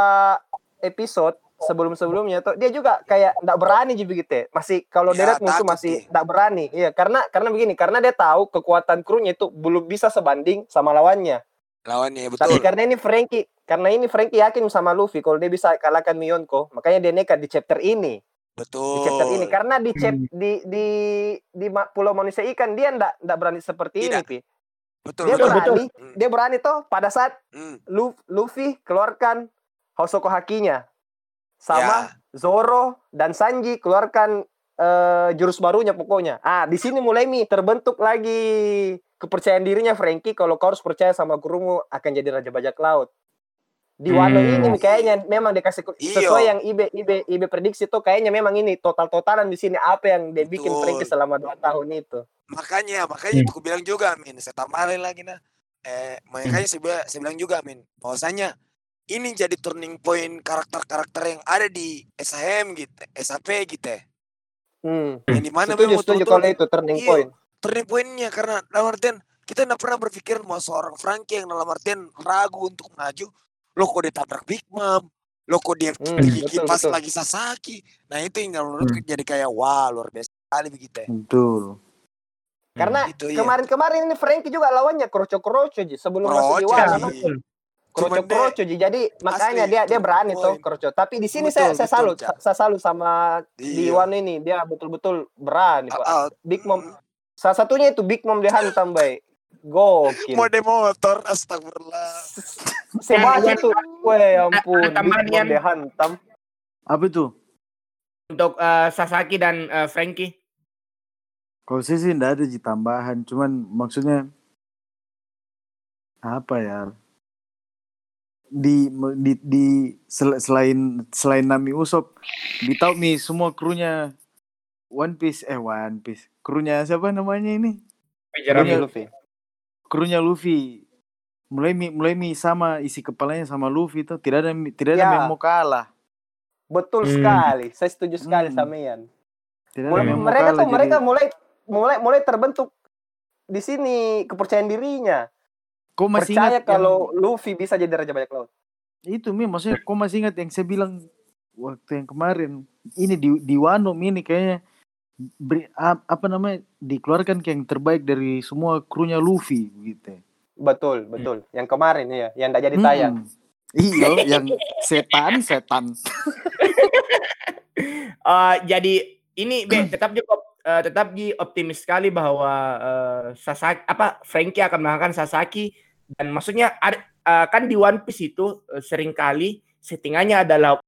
episode sebelum-sebelumnya tuh dia juga kayak tidak berani juga gitu. Ya. Masih kalau ya, deret musuh masih tidak berani. Iya, karena karena begini, karena dia tahu kekuatan krunya itu belum bisa sebanding sama lawannya. Lawannya betul. Tapi karena ini Frankie, karena ini Frankie yakin sama Luffy kalau dia bisa kalahkan Miyonko, makanya dia nekat di chapter ini. Betul. Di chapter ini karena di chap, hmm. di di di Pulau Manusia Ikan dia ndak ndak berani seperti Tidak. ini, Pi. Betul, dia betul, berani, betul. dia berani tuh pada saat hmm. Luffy keluarkan Hosoko hakinya sama ya. Zoro dan Sanji keluarkan uh, jurus barunya pokoknya. Ah, di sini mulai mi terbentuk lagi kepercayaan dirinya Frankie kalau kau harus percaya sama gurumu akan jadi raja bajak laut. Di Wano hmm. ini kayaknya memang dikasih iya. sesuai yang Ibe Ibe Ibe prediksi tuh kayaknya memang ini total totalan di sini apa yang dia bikin Frankie selama dua tahun itu makanya makanya hmm. aku bilang juga min saya tambahin lagi nah eh makanya hmm. saya, saya bilang juga min bahwasanya ini jadi turning point karakter-karakter yang ada di SHM gitu SAP gitu hmm. yang di mana setuju, setuju kalau itu turning iya, point turning pointnya karena dalam artian kita tidak pernah berpikir mau seorang Frankie yang dalam artian ragu untuk maju lo kok ditabrak Big Mom lo kok dia Hmm, pilih betul, pas betul. lagi Sasaki nah itu yang menurut Hmm. jadi kayak wah luar biasa sekali begitu ya Betul. Karena Itu iya. kemarin-kemarin ini Frankie juga lawannya kroco-kroco ji sebelum masuk di Kroco, Wano. Ji. Jadi makanya dia dia berani tuh kroco. Tapi di sini Betul, saya saya betul, salut, saya salut sama di Iya. Wano ini dia betul-betul berani, Pak. Ah, Big Mom. Salah satunya itu Big Mom dihantam, baik. Gokil. mode motor astagfirullah Dan- itu, weh ampun, tambahan dihantam. Apa itu? Untuk eh, Sasaki dan eh, Frankie. Kalau saya sih enggak ada ji tambahan, cuman maksudnya apa ya? Di di, di sel- selain selain Nami Usop, di tahu mi semua krunya One Piece eh One Piece. Krunya siapa namanya ini? Iya. Luffy. Krunya Luffy. Mulai mi mulai mi sama isi kepalanya sama Luffy itu tidak ada tidak ada Ya. yang mau kalah. Betul Hmm. sekali. Saya setuju sekali Hmm. sama Ian. Tidak Mulai- ada yang mereka kalah. tuh jadi- mereka mulai mulai mulai terbentuk di sini kepercayaan dirinya. kau masih Percaya ingat yang- kalau Luffy bisa jadi raja bajak laut. itu mi maksudnya kau masih ingat yang saya bilang waktu yang kemarin ini di di Wano Mi ini kayaknya beri, ap- apa namanya dikeluarkan kayak yang terbaik dari semua krunya Luffy gitu. Betul, betul. Yang kemarin ya, yang tidak jadi tayang. Hmm. Iya, yang setan setan. Eh, jadi ini Be, tetap juga eh, tetap di optimis sekali bahwa eh, Sasaki apa Frankie akan mengalahkan Sasaki dan maksudnya ada, eh, kan di One Piece itu eh, sering kali settingannya adalah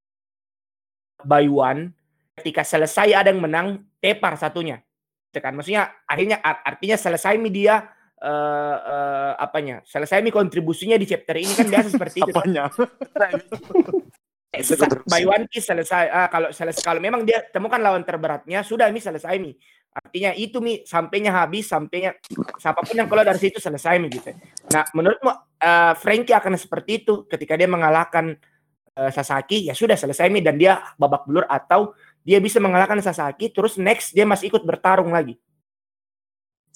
by one ketika selesai ada yang menang tepar satunya Itu kan maksudnya akhirnya art- artinya selesai media eh eh, apanya selesai mi kontribusinya di chapter ini kan biasa seperti itu. Apanya? Eh, by one piece selesai ah, kalau selesai kalau memang dia temukan lawan terberatnya sudah mi selesai mi artinya itu mi sampainya habis sampainya siapa pun yang keluar dari situ selesai mi gitu. Nah menurutmu eh, Frankie akan seperti itu ketika dia mengalahkan eh, Sasaki? Ya sudah selesai mi dan dia babak belur atau dia bisa mengalahkan Sasaki terus next dia masih ikut bertarung lagi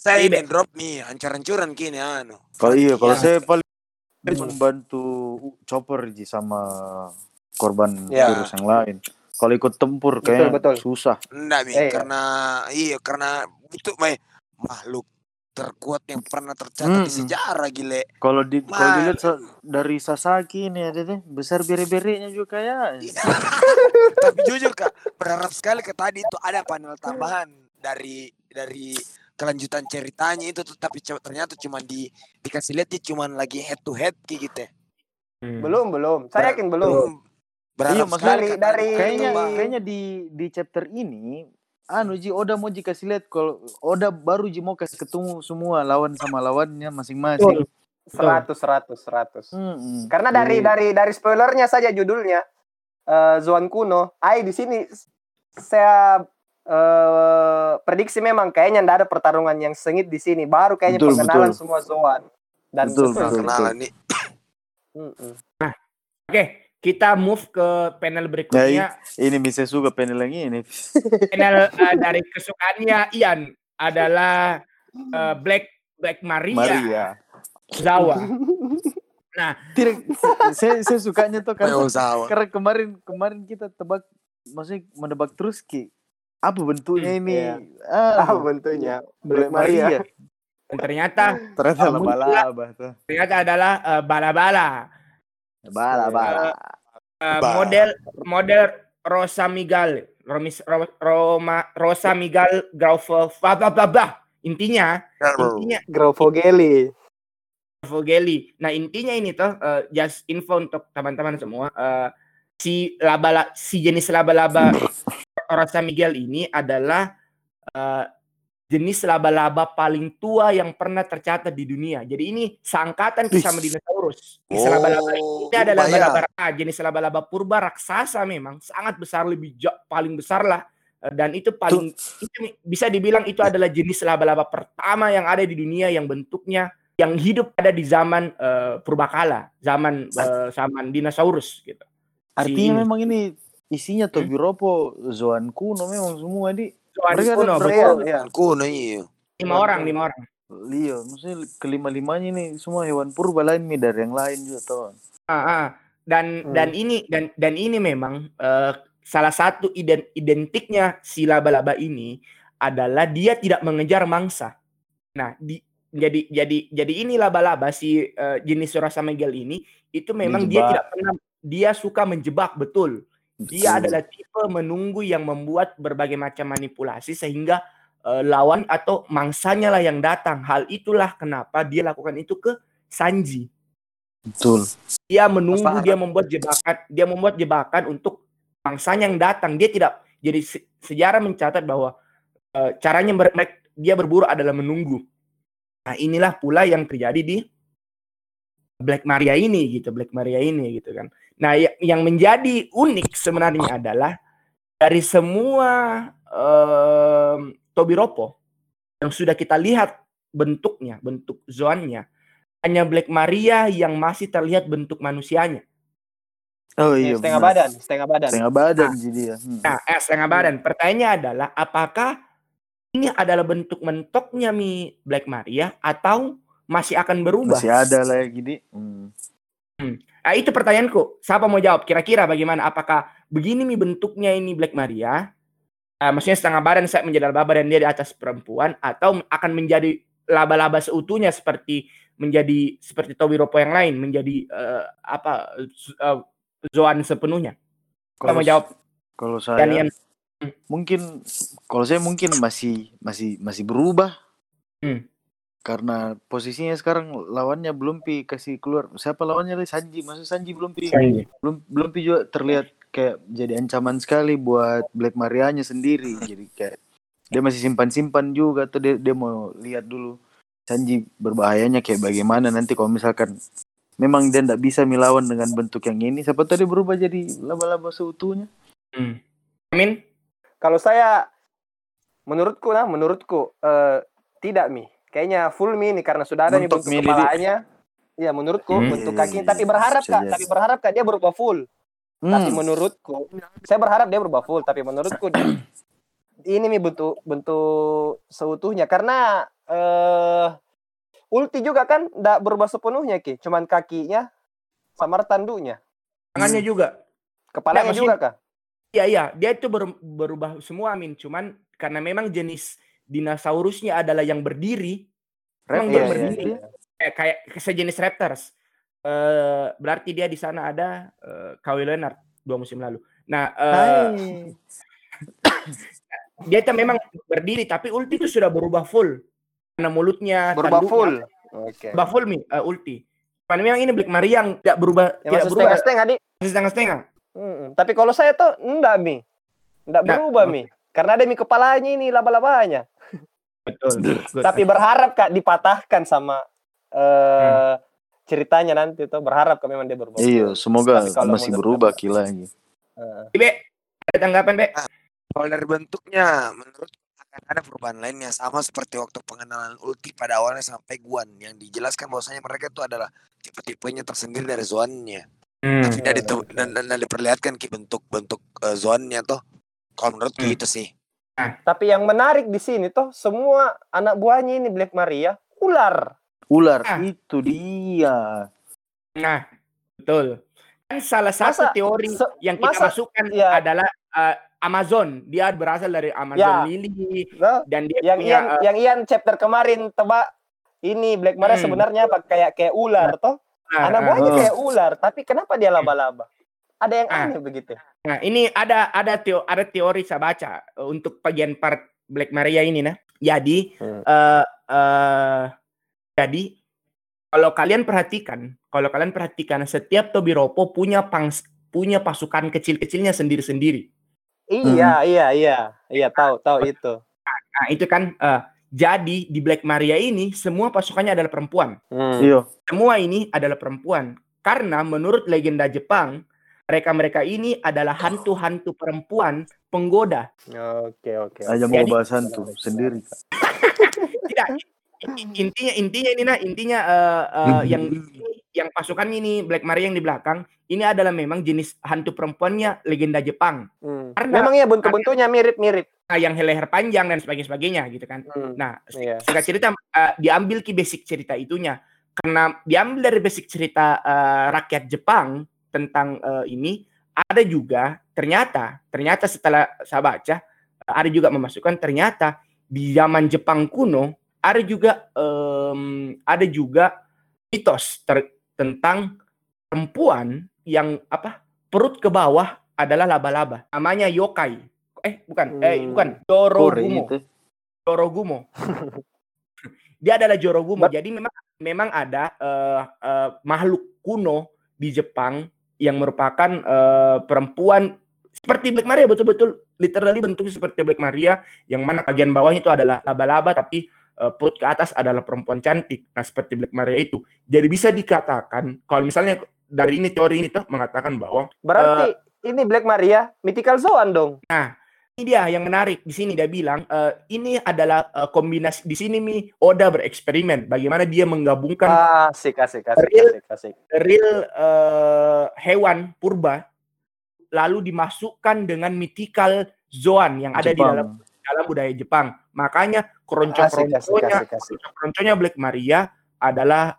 saya Iya, ini drop nih hancur-hancuran kini anu Kalau iya, kalau Ya. saya paling Hmm. membantu Chopper ji sama korban Ya. virus yang lain. Kalau ikut tempur kayak betul. susah. enggak mi Eh, karena iya karena itu meh makhluk terkuat yang pernah tercatat di Mm-mm. sejarah gile Kalau di kalau dilihat dari Sasaki ini ada deh besar bere-berenya juga kayak. tapi jujur kak berharap sekali ke tadi itu ada panel tambahan dari dari kelanjutan ceritanya itu tapi ternyata cuma di dikasih lihat dia cuma lagi head to head kayak gitu ya. Belum, belum. Saya yakin belum. Belum. Berharap Iya, maksudnya sekali dari- Kayaknya kayaknya di di chapter ini anu Ji Oda mau Ji kasih lihat kalau Oda baru Ji mau kasih ketemu semua lawan sama lawannya masing-masing. Seratus, seratus, seratus. Hmm, Karena dari Iya. dari dari spoilernya saja judulnya eh Zuan Kuno. Ai di sini saya eh prediksi memang kayaknya ndak ada pertarungan yang sengit di sini. Baru kayaknya Betul, pengenalan betul. semua Zuan. Dan Betul, Nah, betul. kenalan nih Mm-mm. oke kita move ke panel berikutnya ini bisa suka panel yang ini. panel eh, dari kesukaannya Ian adalah eh, Black Black Maria, Maria. Zawa. Tidak, saya saya sukanya tuh karena karena kemarin kemarin kita tebak maksudnya menebak terus ki apa bentuknya Hmm, ini iya. ah, Ah, bentuknya Black Maria. Maria Dan ternyata ternyata laba-laba tuh ternyata adalah eh, bala-bala. bala-bala Eh, Ba- model model Rosa Migal, Romis, Ro- Roma Rosa Migal Graufel, blah, blah, blah. Intinya, intinya Grovogeli. Vogeli. Nah intinya ini tuh eh, just info untuk teman-teman semua. eh, si laba si jenis laba-laba Rosa Miguel ini adalah eh, jenis laba-laba paling tua yang pernah tercatat di dunia. Jadi ini seangkatan sama dinosaurus. Jenis laba-laba Oh, ini adalah laba-laba jenis laba-laba purba raksasa memang sangat besar lebih paling besar lah Eh, dan itu paling itu bisa dibilang itu adalah jenis laba-laba pertama yang ada di dunia yang bentuknya yang hidup ada di zaman eh, purbakala, zaman eh, zaman dinosaurus gitu. artinya ini. memang ini isinya Tobiropo Zoan kuno memang semua di Zoan Mereka ada kuno, berapa? betul. Iya. kuno iya lima orang, lima orang. Iya, maksudnya kelima limanya ini semua hewan purba lain nih dari yang lain juga tuh. Ah, ah. dan hmm. dan ini dan dan ini memang uh, salah satu ident identiknya si laba-laba ini adalah dia tidak mengejar mangsa. Nah, di, jadi jadi jadi ini laba-laba si uh, jenis Surasa Megel ini itu memang menjebak. dia tidak pernah dia suka menjebak betul. Dia adalah tipe menunggu yang membuat berbagai macam manipulasi sehingga uh, lawan atau mangsanya lah yang datang. Hal itulah kenapa dia lakukan itu ke Sanji. Betul. Dia menunggu, dia membuat jebakan, dia membuat jebakan untuk mangsanya yang datang. Dia tidak jadi sejarah mencatat bahwa uh, caranya ber, dia berburu adalah menunggu. Nah, inilah pula yang terjadi di Black Maria ini gitu, Black Maria ini gitu kan. Nah, yang menjadi unik sebenarnya adalah dari semua um, Tobiropo yang sudah kita lihat bentuknya, bentuk zoannya, hanya Black Maria yang masih terlihat bentuk manusianya. Oh iya. Setengah benar. badan, setengah badan. Setengah badan nah, jadi ya. Hmm. Nah, eh, setengah badan. Pertanyaannya adalah apakah ini adalah bentuk mentoknya mi Black Maria atau masih akan berubah? Masih ada lah ya gini. Hmm. Hmm. Nah, itu pertanyaanku. Siapa mau jawab? Kira-kira bagaimana? Apakah begini mi bentuknya ini Black Maria? Uh, maksudnya setengah badan saya menjadi laba dan dia di atas perempuan atau akan menjadi laba-laba seutuhnya seperti menjadi seperti Tobi Ropo yang lain menjadi uh, apa uh, Zoan sepenuhnya. Kalau mau jawab. Kalau saya Danian. mungkin kalau saya mungkin masih masih masih berubah. Hmm. Karena posisinya sekarang lawannya belum pi kasih keluar. Siapa lawannya lagi Sanji? Maksud Sanji belum pi Sanji. belum belum pi juga terlihat kayak jadi ancaman sekali buat Black Marianya sendiri. Jadi kayak dia masih simpan-simpan juga tuh dia, dia mau lihat dulu Sanji berbahayanya kayak bagaimana nanti kalau misalkan memang dia tidak bisa melawan dengan bentuk yang ini siapa tadi berubah jadi laba-laba seutuhnya hmm. Amin kalau saya menurutku nah menurutku uh, tidak mi kayaknya full mi ini karena sudah ada bentuk nih bentuk kepalanya Iya menurutku hmm. bentuk kaki tapi berharap kak tapi berharap kak dia berubah full hmm. tapi menurutku saya berharap dia berubah full tapi menurutku ini mi bentuk bentuk seutuhnya karena eh uh, ulti juga kan tidak berubah sepenuhnya ki, cuman kakinya sama tandunya. Tangannya hmm. juga. Kepalanya ya, juga kah? Iya iya, dia itu ber, berubah semua Amin, cuman karena memang jenis dinosaurusnya adalah yang berdiri, memang iya, berdiri. Iya, iya. Kayak, kayak sejenis raptors. Uh, berarti dia di sana ada uh, Kawhi Leonard dua musim lalu. Nah, uh, dia itu memang berdiri tapi ulti itu sudah berubah full karena mulutnya berubah full. Oke. Okay. Berubah full mi uh, ulti. Karena memang ini Black Maria yang tidak berubah ya, tidak berubah. Setengah-setengah, Dik. Setengah-setengah. Hmm, tapi kalau saya tuh enggak mi. Enggak berubah mi. Karena ada mi kepalanya ini laba-labanya. Betul. tapi berharap Kak dipatahkan sama uh, hmm. ceritanya nanti tuh berharap kak memang dia berubah. Iya, semoga masih berubah kila lagi. Uh. Be, ada tanggapan, Be? Ah, kalau dari bentuknya menurut akan ada perubahan lainnya sama seperti waktu pengenalan ulti pada awalnya sampai Guan yang dijelaskan bahwasanya mereka itu adalah tipe-tipenya tersendiri dari zoannya. Hmm. Tapi dari dan, dan, dan diperlihatkan ki bentuk-bentuk uh, zoannya tuh kalau menurut hmm. gitu sih. Nah. Tapi yang menarik di sini tuh semua anak buahnya ini Black Maria ular. Ular nah. itu dia. Nah, betul. Kan salah satu masa, teori yang kita masa, masukkan ya. adalah uh, Amazon. Dia berasal dari Amazon ya. Lily no. dan dia yang punya, Ian, uh, yang Ian chapter kemarin tebak ini Black Maria hmm. sebenarnya apa kayak kayak ular nah. toh. Nah, Anak buahnya uh, kayak ular, tapi kenapa dia laba-laba? Ada yang nah, aneh begitu. Nah, ini ada ada teo, ada teori saya baca uh, untuk bagian part Black Maria ini nah. Jadi hmm. uh, uh, jadi kalau kalian perhatikan, kalau kalian perhatikan setiap Tobiropo punya pangs, punya pasukan kecil-kecilnya sendiri-sendiri. Iya, hmm. iya, iya, iya, tahu, tahu itu. Nah, itu kan uh, jadi di Black Maria ini semua pasukannya adalah perempuan. Hmm. Iya. Semua ini adalah perempuan. Karena menurut legenda Jepang, mereka-mereka ini adalah hantu-hantu perempuan penggoda. Oke, oke. Aja mau bahas hantu sendiri. Tidak. Intinya intinya ini nah intinya uh, uh, yang yang pasukan ini Black Maria yang di belakang ini adalah memang jenis hantu perempuannya legenda Jepang. Hmm. Karena memang ya bentuk-bentuknya mirip-mirip. Nah, yang leher panjang dan sebagainya sebagainya gitu kan. Hmm. Nah, yeah. cerita uh, diambil ki basic cerita itunya karena diambil dari basic cerita uh, rakyat Jepang tentang uh, ini ada juga ternyata ternyata setelah saya baca ada juga memasukkan ternyata di zaman Jepang kuno ada juga um, ada juga mitos ter, tentang perempuan yang apa perut ke bawah adalah laba-laba namanya yokai. Eh bukan eh, hmm. eh bukan Dorogumo Dorogumo dia adalah Jorogumo. Jadi memang memang ada uh, uh, makhluk kuno di Jepang yang merupakan uh, perempuan seperti Black Maria betul-betul literally bentuknya seperti Black Maria yang mana bagian bawahnya itu adalah laba-laba tapi uh, perut ke atas adalah perempuan cantik. Nah, seperti Black Maria itu. Jadi bisa dikatakan kalau misalnya dari ini teori ini tuh mengatakan bahwa berarti uh, ini Black Maria mythical Zoan dong. Nah, ini dia yang menarik di sini dia bilang uh, ini adalah uh, kombinasi di sini mi Oda bereksperimen. Bagaimana dia menggabungkan ah, asik, asik, asik, real, asik, asik. real uh, hewan purba lalu dimasukkan dengan mythical zoan yang ada Jepang. di dalam dalam budaya Jepang. Makanya keronco-keronconya keronconya Black Maria adalah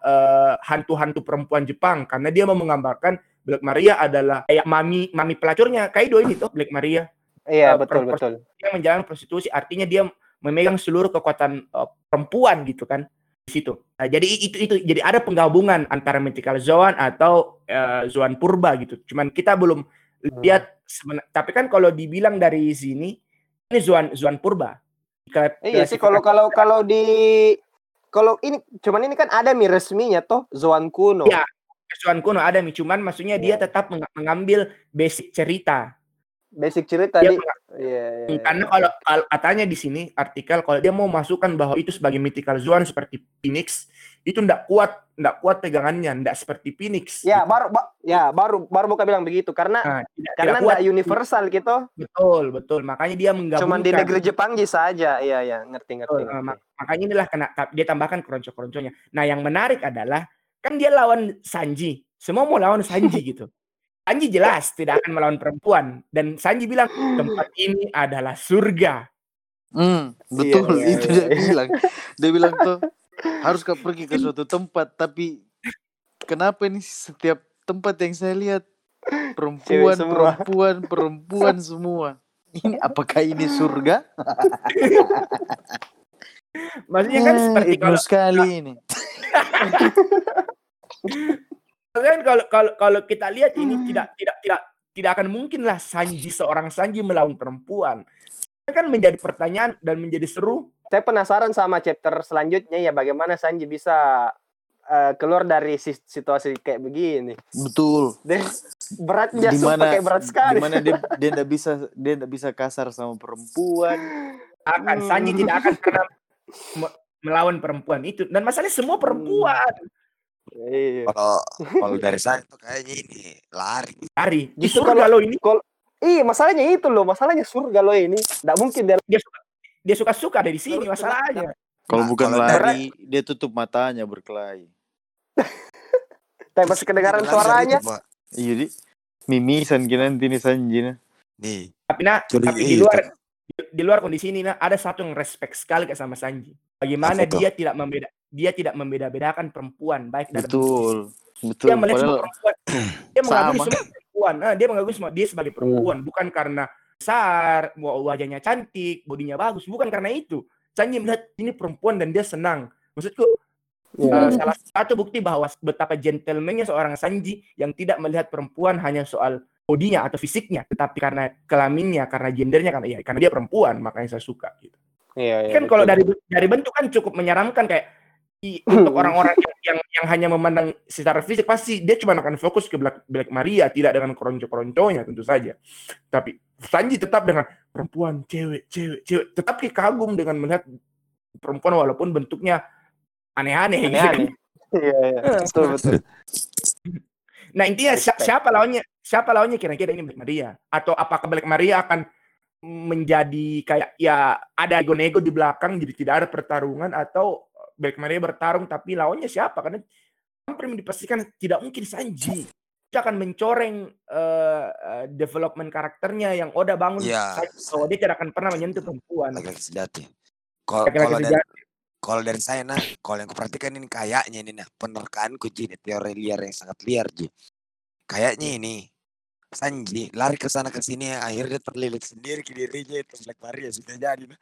hantu-hantu uh, perempuan Jepang. Karena dia mau menggambarkan Black Maria adalah kayak mami mami pelacurnya. Kaido ini tuh Black Maria Iya, uh, betul betul. Dia menjalankan prostitusi artinya dia memegang seluruh kekuatan uh, perempuan gitu kan di situ. Nah, jadi itu itu jadi ada penggabungan antara mythical Zoan atau uh, Zoan purba gitu. Cuman kita belum hmm. lihat tapi kan kalau dibilang dari sini ini Zoan Zoan purba. Iya sih kalau kalau kalau di kalau ini cuman ini kan ada mi resminya toh Zoan kuno. Iya, Zoan kuno ada mi cuman maksudnya dia iya. tetap mengambil basic cerita basic cerita dia, di iya, iya, karena kalau katanya di sini artikel kalau dia mau masukkan bahwa itu sebagai mythical zone seperti Phoenix itu ndak kuat ndak kuat pegangannya ndak seperti Phoenix. Ya gitu. baru ba ya baru baru buka bilang begitu karena nah, tidak, karena tidak kuat. universal gitu. Betul betul. Makanya dia menggabungkan. Cuman di negeri Jepang bisa aja. Iya ya ngerti ngerti, betul, ngerti. makanya inilah kena dia tambahkan keronco-keronconya nah yang menarik adalah kan dia lawan Sanji. Semua mau lawan Sanji gitu Sanji jelas tidak akan melawan perempuan dan Sanji bilang tempat ini adalah surga. Hmm, betul iya, itu iya, dia bilang. Dia bilang tuh harus kau pergi ke suatu tempat tapi kenapa ini setiap tempat yang saya lihat perempuan perempuan perempuan semua. Ini apakah ini surga? Maksudnya kan seperti kalau sekali ini. kan kalau kalau kalau kita lihat ini hmm. tidak tidak tidak tidak akan mungkin lah Sanji seorang Sanji melawan perempuan. Kan menjadi pertanyaan dan menjadi seru. Saya penasaran sama chapter selanjutnya ya bagaimana Sanji bisa uh, keluar dari situasi kayak begini. Betul. Deh, beratnya di mana, kayak berat sekali. Di mana dia dia tidak bisa dia tidak bisa kasar sama perempuan. Akan Sanji tidak akan pernah melawan perempuan itu dan masalahnya semua perempuan. Hmm Iya. Kalau kalau dari saya itu kayaknya ini lari. Lari. Di surga lo ini. Kol Iya, masalahnya itu loh, masalahnya surga lo ini. Tidak mungkin dia dia suka dia suka suka dari sini masalahnya. Kalau nah, bukan kalau lari, dari... dia tutup matanya berkelahi. Tapi masih kedengaran suaranya. Iya, di mimisan kira nanti nih sanjina. Nih. Tapi nah, tapi di luar di luar kondisi ini nah, ada satu yang respect sekali ke sama Sanji. Bagaimana dia tidak membeda dia tidak membeda-bedakan perempuan baik dalam betul betul. Dia melihat semua perempuan. Dia mengagumi semua perempuan. Nah, dia mengagumi semua dia sebagai perempuan hmm. bukan karena besar wajahnya cantik bodinya bagus bukan karena itu. Sanji melihat ini perempuan dan dia senang. Maksudku yeah. uh, salah satu bukti bahwa betapa gentlemannya seorang Sanji yang tidak melihat perempuan hanya soal bodinya atau fisiknya tetapi karena kelaminnya karena gendernya karena ya karena dia perempuan makanya saya suka gitu. Iya, iya, kan kalau dari dari bentuk kan cukup menyeramkan kayak untuk orang-orang yang, yang yang hanya memandang secara fisik pasti dia cuma akan fokus ke Black, Black Maria tidak dengan keronco-keronconya tentu saja tapi Sanji tetap dengan perempuan cewek cewek cewek tetap kagum dengan melihat perempuan walaupun bentuknya aneh-aneh gitu. Iya, iya. Betul, betul. Nah, intinya si siapa lawannya? Siapa lawannya kira-kira ini Black Maria? Atau apakah Black Maria akan menjadi kayak ya ada ego-ego di belakang jadi tidak ada pertarungan atau Black Maria bertarung tapi lawannya siapa? Karena hampir dipastikan tidak mungkin Sanji. Dia akan mencoreng uh, uh, development karakternya yang Oda bangun. Ya. So, dia tidak akan pernah menyentuh perempuan. Laki-laki sejati. Kalau dari, kalau dari saya nah, kalau yang kuperhatikan ini kayaknya ini nah penerkaan Ji, teori liar yang sangat liar Ji. kayaknya ini Sanji lari ke sana ke sini akhirnya terlilit sendiri ke dirinya itu Black Maria sudah jadi nah.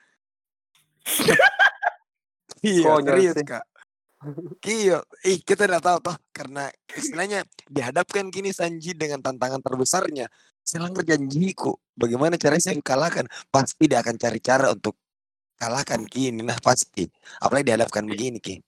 iya serius kak Iya, ih kita udah tahu toh karena istilahnya dihadapkan kini Sanji dengan tantangan terbesarnya. Selangkah janjiku, bagaimana caranya saya kalahkan? Pasti dia akan cari cara untuk kalahkan kini, nah pasti. Apalagi dihadapkan begini ki.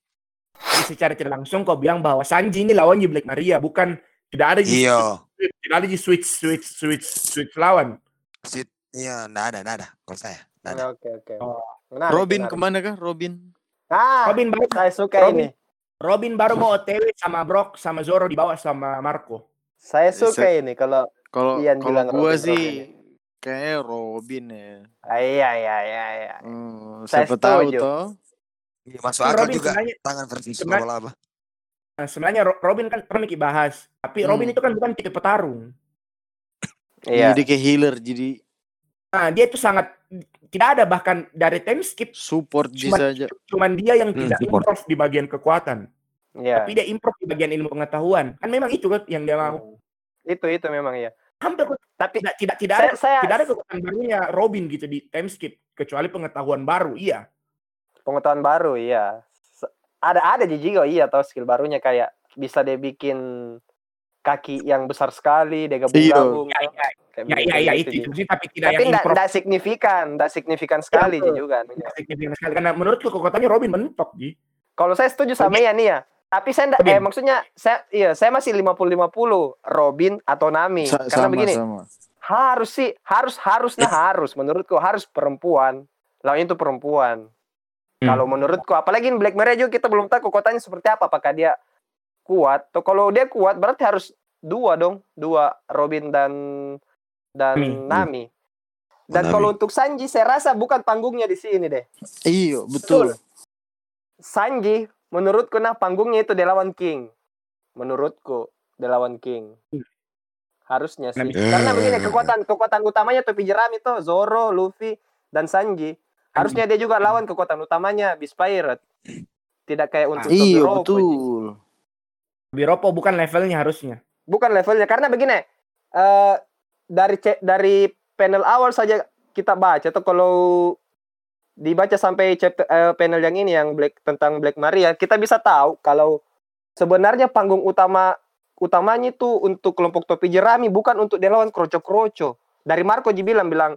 Jadi secara tidak langsung kau bilang bahwa Sanji ini lawannya Black Maria, bukan tidak ada Iya. tidak ada switch switch switch switch lawan. Sit, iya, nggak ada, nggak ada. Kalau saya, nggak ada. Oke oke. Oh. Robin menarik. ke mana kah? Robin. Ah, Robin baru saya suka Robin. ini. Robin baru mau OTW sama Brock sama Zoro dibawa sama Marco. Saya suka ini kalau Kalau Ian kalau bilang gua Robin, sih Robin. kayak Robin ya. ah, iya iya iya iya. Hmm, Saya siapa tahu toh. Iya, masuk akal Robin juga sebenarnya tangan Sorola apa? Nah, sebenarnya Ro- Robin kan pernah kita bahas, tapi Hmm. Robin itu kan bukan tipe petarung. Iya. Jadi kayak healer, jadi Nah, dia itu sangat tidak ada bahkan dari time skip support Cuma- bisa aja. cuman dia yang Hmm, tidak support. improve di bagian kekuatan, Iya. tapi dia improve di bagian ilmu pengetahuan. Kan memang itu kan yang dia mau. Itu itu memang ya. Hampir Tapi tidak tidak tidak saya, ada saya tidak ada kekuatan barunya Robin gitu di time skip kecuali pengetahuan baru. Iya. pengetahuan baru iya. Ada ada juga iya tahu skill barunya kayak bisa dia bikin kaki yang besar sekali dia gabung-gabung. Iya, iya. Ya, iya, iya kayak itu, gitu, itu sih, tapi tidak Tapi yang enggak signifikan, enggak signifikan sekali betul. juga. tidak signifikan sekali. Karena menurutku kekuatannya Robin mentok, Ji. Kalau saya setuju sama Ian nih ya. Tapi saya enggak, eh maksudnya saya iya saya masih 50-50 Robin atau Nami. Sa- Karena sama begini, sama. harus sih harus harusnya harus menurutku harus perempuan. Lawannya itu perempuan. Hmm. Kalau menurutku apalagi Black Mirror juga kita belum tahu kekuatannya seperti apa apakah dia kuat. Atau kalau dia kuat berarti harus dua dong, dua Robin dan dan Nami. Nami. Dan Nami. kalau untuk Sanji saya rasa bukan panggungnya di sini deh. Iya, betul. Sanji menurutku nah panggungnya itu dia lawan King. Menurutku dia lawan King. Harusnya sih. Nami. Karena begini kekuatan kekuatan utamanya topi jerami itu Zoro, Luffy dan Sanji. Harusnya dia juga lawan kekuatan utamanya Beast Pirate. Tidak kayak untuk Iya, Ji. Biropo bukan levelnya harusnya. Bukan levelnya karena begini eh dari ce- dari panel awal saja kita baca tuh kalau dibaca sampai chapter, eh, panel yang ini yang Black tentang Black Maria kita bisa tahu kalau sebenarnya panggung utama utamanya itu untuk kelompok topi jerami bukan untuk dia lawan kroco-kroco. Dari Marco Ji bilang bilang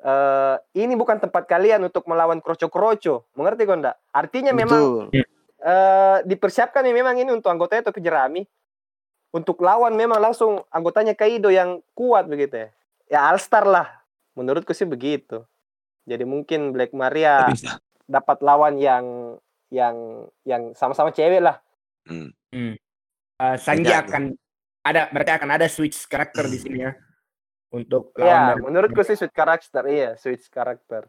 eh ini bukan tempat kalian untuk melawan kroco-kroco. Mengerti kau enggak? Artinya memang Betul. Eh dipersiapkan nih memang ini untuk anggotanya topi jerami. Untuk lawan memang langsung anggotanya Kaido yang kuat begitu ya. Ya Alstar lah. Menurutku sih begitu. Jadi mungkin Black Maria Bisa. dapat lawan yang yang yang sama-sama cewek lah. Hmm. Eh, Sanji akan ada berarti akan ada switch karakter di sini ya untuk Ya, lawan menurutku sih switch karakter. Iya, switch karakter.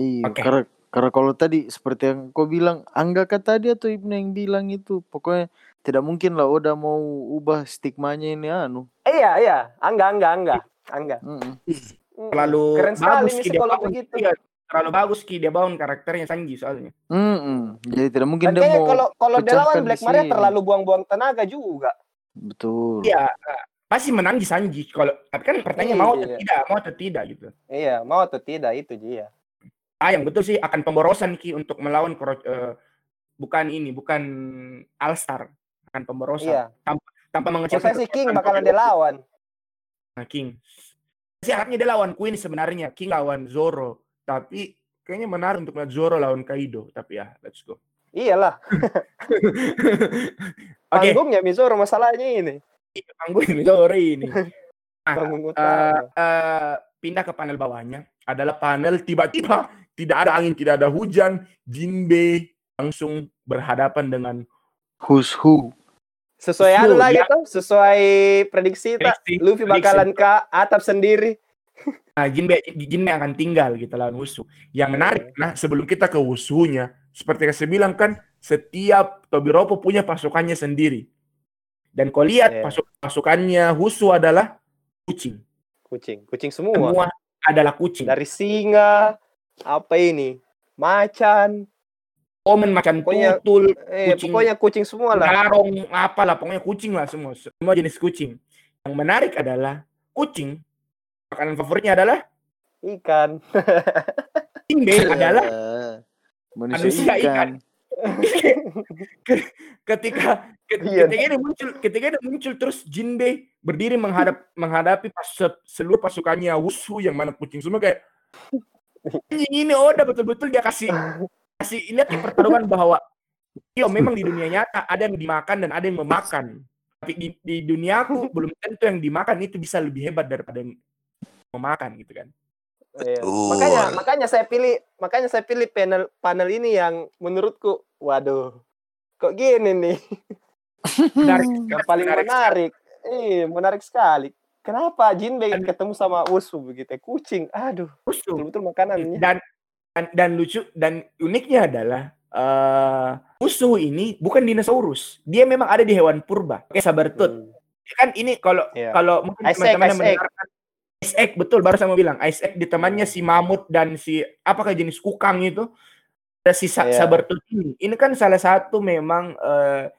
Iya, Oke. karena karena kalau tadi seperti yang kau bilang, Angga kata tadi atau Ibnu yang bilang itu, pokoknya tidak mungkin lah Oda mau ubah stigmanya ini anu. Iya, iya. Angga, angga, angga. Angga. Mm, terlalu Keren sekali bagus dia bangun. begitu. Iya, terlalu bagus ki dia bangun karakternya Sanji soalnya. Mm-mm. Jadi tidak mungkin Dan dia mau kalau kalau dia lawan Black Maria terlalu buang-buang tenaga juga. betul. Iya, eh, pasti menang di Sanji kalau tapi kan pertanyaan mau atau Iya. tidak, mau atau tidak gitu. Iya, mau atau tidak itu dia. Ah, yang betul sih akan pemborosan ki untuk melawan eh, bukan ini, bukan Alstar, akan pemborosan Iya. tanpa Kalau mengecilkan saya sih King bakalan dia lawan. Nah, King. Sih harapnya dia lawan Queen sebenarnya, King lawan Zoro, tapi kayaknya menarik untuk melihat Zoro lawan Kaido, tapi ya, let's go. Iyalah, Oke, panggungnya Mizoro masalahnya ini. panggung ini Zoro ini. Nah, utama. eh, pindah ke panel bawahnya adalah panel tiba-tiba tidak ada angin, tidak ada hujan, Jinbe langsung berhadapan dengan Who's who? Sesuai Full, anu lagi ya. tuh, sesuai prediksi tak. Prediksi, Luffy prediksi. bakalan ke atap sendiri. Nah, Jinbe, Jinbe akan tinggal gitu lawan Wusu. Yang menarik, nah sebelum kita ke Wusunya, seperti yang saya bilang kan, setiap Tobiropo punya pasukannya sendiri. Dan kau lihat Iya. pasuk pasukannya Wusu adalah kucing. Kucing, kucing semua. Semua adalah kucing. Dari singa, apa ini? Macan, Komen macan Pokoknya- tutul, eh Kucing. pokoknya kucing semua lah. garong, apalah, pokoknya kucing lah semua. Semua jenis kucing. yang menarik adalah kucing. Makanan favoritnya adalah ikan. Jinbe adalah manusia, manusia ikan. ikan. ketika iya. ketika ini muncul ketika ini muncul terus Jinbe berdiri menghadap menghadapi pas, seluruh pasukannya Wusu yang mana kucing semua kayak ini Oda betul-betul dia kasih kasih ini pertarungan bahwa Yo, memang di dunia nyata ada yang dimakan dan ada yang memakan. Tapi di, di duniaku belum tentu yang dimakan itu bisa lebih hebat daripada yang memakan gitu kan. Iya. Makanya makanya saya pilih makanya saya pilih panel panel ini yang menurutku waduh kok gini nih. Menarik, yang paling menarik. menarik. Iya, menarik sekali. Kenapa Jin pengen ketemu sama Usu begitu? Kucing. Aduh. Usu. Betul-betul makanannya. Dan dan, dan lucu dan uniknya adalah uh, Usu ini bukan dinosaurus. Dia memang ada di hewan purba. Kayak sabertut. Hmm. Kan ini kalau yeah. kalau mungkin teman-teman mendengarkan Ice Egg betul baru saya mau bilang Ice Egg ditemannya si mamut dan si apakah jenis kukang itu ada si yeah. Sabertooth ini. Ini kan salah satu memang uh,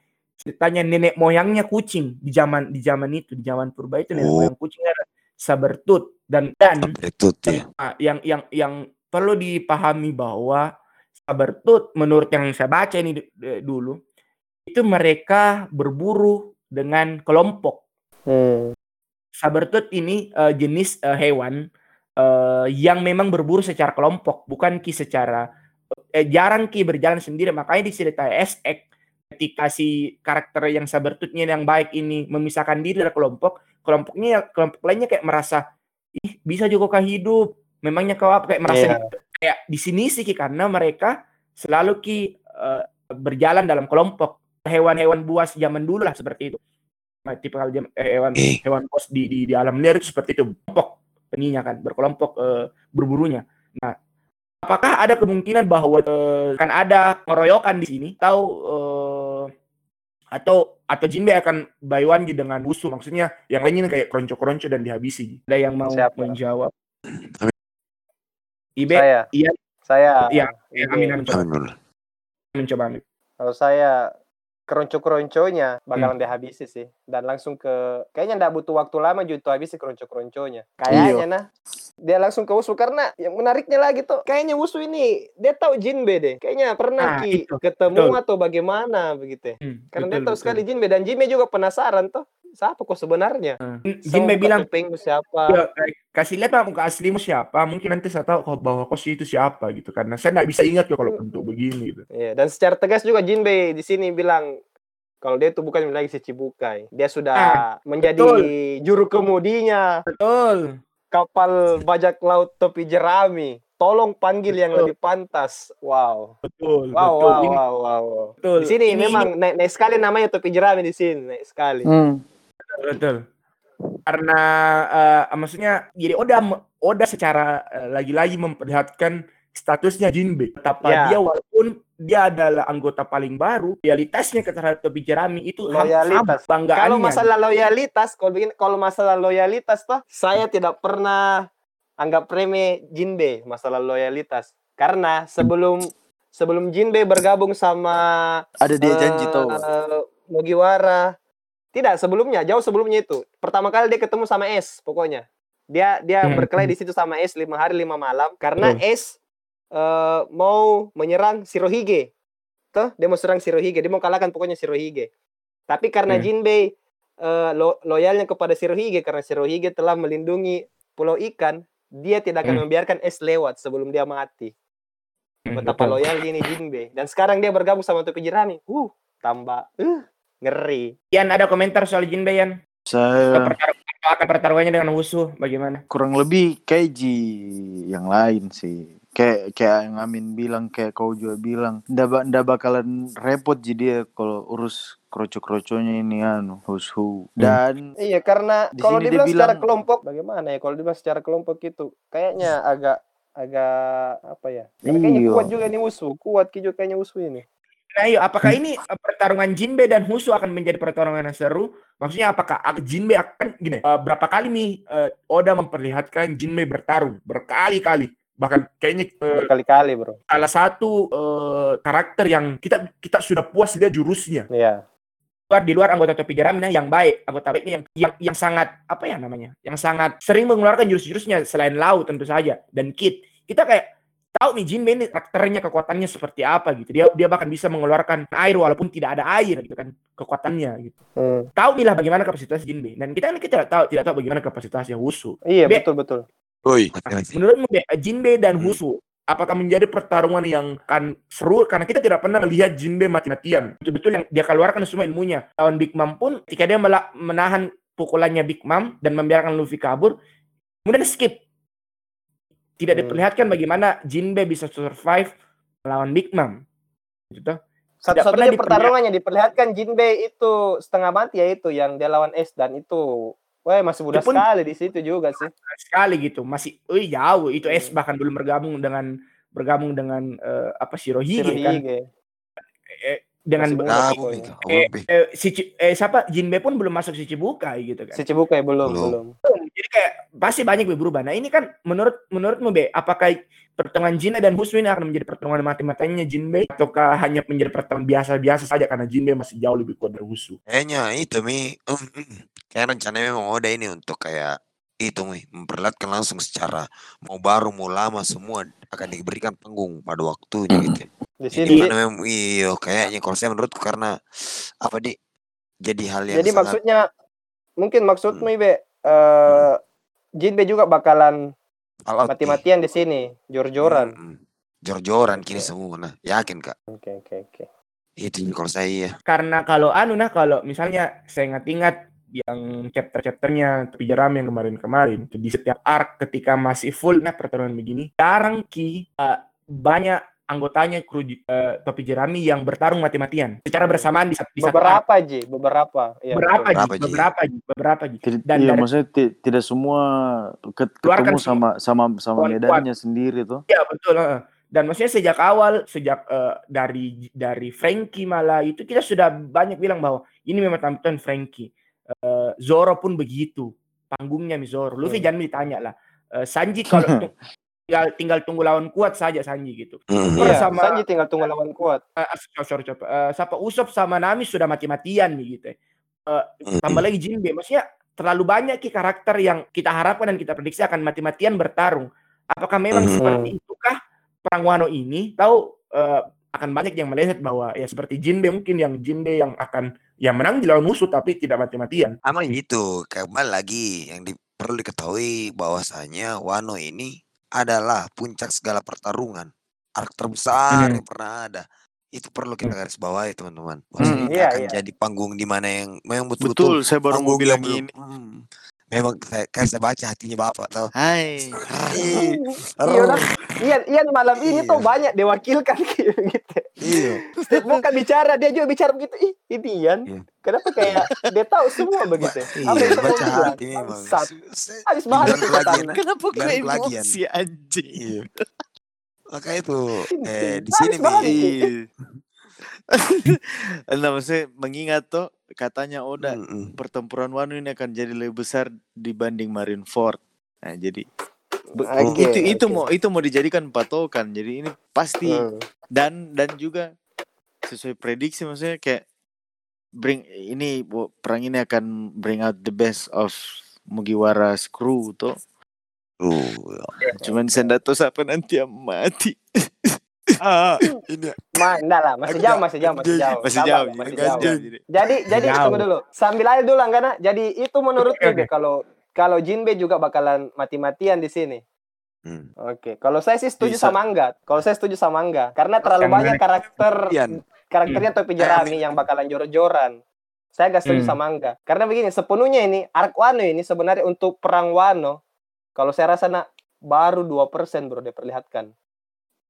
ceritanya nenek moyangnya kucing di zaman di zaman itu di zaman purba itu nenek oh. moyang kucingnya Sabertooth dan dan Sabertooth, ya. yang yang yang perlu dipahami bahwa Sabertooth menurut yang saya baca ini dulu itu mereka berburu dengan kelompok. Hmm. Sabertooth ini uh, jenis uh, hewan uh, yang memang berburu secara kelompok, bukan ki secara eh, jarang ki berjalan sendiri. Makanya di cerita SX ketika si karakter yang Sabertoothnya yang baik ini memisahkan diri dari kelompok, kelompoknya kelompok lainnya kayak merasa ih bisa juga kah hidup. Memangnya kau apa? Kayak merasa yeah. di, kayak di sini sih ki karena mereka selalu ki uh, berjalan dalam kelompok. Hewan-hewan buas zaman dulu lah seperti itu. Tipe jam, eh, hewan eh. hewan pos di, di di alam liar itu seperti itu. Kelompok penyinya kan berkelompok eh, berburunya. Nah apakah ada kemungkinan bahwa eh, kan ada ngeroyokan di sini? Tahu eh, atau atau Jinbe akan buy one dengan musuh maksudnya yang lainnya kayak kronco-kronco dan dihabisi ada yang mau Siapa? menjawab? Ibe saya. iya. Saya? Iya ya, amin amin. Mencoba mencoba kalau saya keronco-keronconya bakalan hmm. dihabisi sih dan langsung ke kayaknya ndak butuh waktu lama juga habisi keronco-keronconya kayaknya iya. nah dia langsung ke Wusu karena yang menariknya lagi tuh kayaknya Wusu ini dia tahu Jinbe deh kayaknya pernah nah, ki itu. ketemu betul. atau bagaimana begitu hmm, karena betul, dia tahu betul. sekali Jinbe dan Jinbe juga penasaran tuh siapa kok sebenarnya hmm. Jinbe bilang pengmu siapa ya, kasih lihat muka aslimu siapa mungkin nanti saya tahu kalau bahwa kau itu siapa gitu karena saya nggak bisa ingat kalau hmm. bentuk begini gitu iya dan secara tegas juga Jinbe di sini bilang kalau dia itu bukan lagi si Cibukai. Dia sudah ah, menjadi betul. juru kemudinya. Betul. Kapal bajak laut topi jerami. Tolong panggil betul. yang lebih pantas. Wow. Betul. Wow, betul. wow, wow, wow, wow. Betul. Di sini ini, memang ini. Naik, naik sekali namanya topi jerami di sini, naik sekali. Hmm. Betul. Karena uh, maksudnya jadi Oda Oda secara uh, lagi-lagi memperlihatkan statusnya Jinbe. Betapa ya. dia walaupun dia adalah anggota paling baru, loyalitasnya terhadap Tobi Jerami itu loyalitas. Banggaannya. Kalau masalah loyalitas, kalau begini, kalau masalah loyalitas toh, saya tidak pernah anggap remeh Jinbe masalah loyalitas. Karena sebelum sebelum Jinbe bergabung sama ada dia uh, janji tuh. Mugiwara. Tidak, sebelumnya, jauh sebelumnya itu. Pertama kali dia ketemu sama S pokoknya. Dia dia hmm. berkelahi di situ sama S lima hari lima malam karena hmm. S uh, mau menyerang Shirohige. Tuh, dia mau serang Shirohige, dia mau kalahkan pokoknya Shirohige. Tapi karena hmm. Jinbei uh, lo loyalnya kepada Shirohige karena Shirohige telah melindungi Pulau Ikan, dia tidak akan hmm. membiarkan es lewat sebelum dia mati. Hmm, Betapa loyal ini Jinbei. Dan sekarang dia bergabung sama Topi Jerami. Uh, tambah uh, ngeri. Yan ada komentar soal Jinbei Yan? Saya akan pertarungannya dengan Wusu bagaimana? Kurang lebih kayak Ji yang lain sih kayak kayak yang Amin bilang kayak kau juga bilang ndak ndak bakalan repot jadi ya kalau urus kroco-kroconya ini anu who hmm. dan hmm. iya karena kalau dibilang dia secara kelompok bagaimana ya kalau dibilang secara kelompok itu kayaknya agak agak apa ya kayaknya iya. kuat juga nih Wusu kuat juga kayaknya Wusu ini Nah, yuk, apakah ini eh, pertarungan Jinbe dan Husu akan menjadi pertarungan yang seru? Maksudnya apakah Jinbe akan gini? Uh, berapa kali nih uh, Oda memperlihatkan Jinbe bertarung berkali-kali? bahkan kayaknya uh, berkali-kali bro salah satu uh, karakter yang kita kita sudah puas lihat jurusnya iya luar di luar anggota topi jerami yang baik anggota baiknya yang yang yang sangat apa ya namanya yang sangat sering mengeluarkan jurus-jurusnya selain laut tentu saja dan kit kita kayak tahu nih Jinbe ini karakternya kekuatannya seperti apa gitu. Dia dia bahkan bisa mengeluarkan air walaupun tidak ada air gitu kan kekuatannya gitu. Hmm. tahu nih lah bagaimana kapasitas Jinbe dan kita kan kita tidak tahu tidak tahu bagaimana kapasitasnya Husu. Iya Be, betul betul. Oi. menurutmu Jinbe dan hmm. Husu apakah menjadi pertarungan yang akan seru? Karena kita tidak pernah lihat Jinbe mati-matian. Betul-betul yang dia keluarkan semua ilmunya. Lawan Big Mom pun ketika dia menahan pukulannya Big Mom dan membiarkan Luffy kabur kemudian skip tidak hmm. diperlihatkan bagaimana Jinbe bisa survive melawan Big Mom gitu satu-satunya pertarungan yang diperlihatkan Jinbe itu setengah mati ya itu yang dia lawan S dan itu Wah masih muda pun, sekali di situ juga sih. Sekali gitu, masih, oh jauh. Itu S hmm. bahkan belum bergabung dengan bergabung dengan uh, apa Shirohige, Shirohige. kan. Dengan bergabung eh, eh, si eh, siapa Jinbe pun belum masuk si Cibukai gitu kan. Si Cibukai belum, belum. belum. Jadi kayak pasti banyak berubah. Nah, ini kan menurut menurutmu Be, apakah pertemuan Jinbe dan Husnu ini akan menjadi pertemuan mati-matinya Jinbe ataukah hanya menjadi pertemuan biasa-biasa saja karena Jinbe masih jauh lebih kuat dari Husnu? Kayaknya itu mi. Um, um kayak rencananya memang udah ini untuk kayak itu nih memperlihatkan langsung secara mau baru mau lama semua akan diberikan panggung pada waktunya gitu. Di sini mana memang iyo kayaknya kalau saya menurutku karena apa di jadi hal yang Jadi sangat... maksudnya mungkin maksudmu hmm. Ibe uh, hmm. Jinbe juga bakalan mati-matian di sini, jor-joran. Hmm. Jor-joran kini semua nah, yakin Kak. Oke okay, oke okay, oke. Okay. Itu kalau saya iya. Karena kalau anu nah kalau misalnya saya ingat-ingat yang chapter-chapternya tapi jeram yang kemarin-kemarin. Di setiap arc ketika masih full nah pertarungan begini jarang ki uh, banyak anggotanya kru uh, topi jerami yang bertarung mati-matian. Secara bersamaan di, di beberapa ji beberapa. Ya, beberapa ji beberapa ji. beberapa ji dan iya, dari, maksudnya tidak semua ketemu sama sama sama medannya sendiri tuh. Iya betul uh. dan maksudnya sejak awal sejak uh, dari dari Frankie malah itu kita sudah banyak bilang bahwa ini memang tampilan Frankie uh, Zoro pun begitu. Panggungnya mi Zoro. Luffy hmm. jangan ditanya lah. Uh, Sanji kalau tinggal tinggal tunggu lawan kuat saja Sanji gitu. Hmm. iya, sama Sanji tinggal tunggu lawan kuat. Uh, sorry, sorry, uh, siapa? Usop sama Nami sudah mati-matian nih gitu uh, tambah lagi Jinbe maksudnya terlalu banyak ki karakter yang kita harapkan dan kita prediksi akan mati-matian bertarung. Apakah memang hmm. seperti itukah perang Wano ini? Tahu uh, akan banyak yang melihat bahwa ya seperti Jinbe mungkin yang Jinbe yang akan ya menang di lawan musuh tapi tidak mati-matian. Sama itu, kembali lagi yang di, perlu diketahui bahwasanya Wano ini adalah puncak segala pertarungan, arc terbesar hmm. yang pernah ada. Itu perlu kita garis bawahi teman-teman. Hmm, iya, akan iya. jadi panggung di mana yang memang betul-betul Betul, saya baru mau bilang ini. Hmm, memang saya, kayak saya baca hatinya bapak tau. Hai. iya, iya, iya malam ini tuh iya. banyak diwakilkan gitu. Iya. Bukan bicara dia juga bicara begitu. Ih, ini Ian. Iya. Kenapa kayak dia tahu semua begitu? Iya, Apa yang baca hati memang. Habis banget Kenapa gue emosi anjing? Iya. Maka itu eh di sini nih. nah, maksudnya mengingat tuh katanya Oda mm -mm. pertempuran Wano ini akan jadi lebih besar dibanding Marineford. Nah, jadi okay, itu itu okay. mau itu mau dijadikan patokan. Jadi ini pasti mm. dan dan juga sesuai prediksi maksudnya kayak bring ini perang ini akan bring out the best of Mugiwara crew tuh. Uh, ya. Cuman Sendato siapa nanti yang mati. ah, ini. Ma, enggak lah, masih jauh, masih jauh, masih jauh. Masih jauh, masih jauh. Jadi, jadi tunggu dulu. Sambil aja dulu, karena jadi itu menurut gue kalau kalau Jinbe juga bakalan mati-matian di sini. Hmm. Oke, okay. kalau saya sih setuju Bisa. sama Angga. Kalau saya setuju sama Angga, karena terlalu banyak karakter karakternya hmm. topi jerami yang bakalan jor-joran. Saya gak setuju hmm. sama Angga. Karena begini, sepenuhnya ini Ark Wano ini sebenarnya untuk perang Wano, kalau saya rasa nak baru 2% bro diperlihatkan.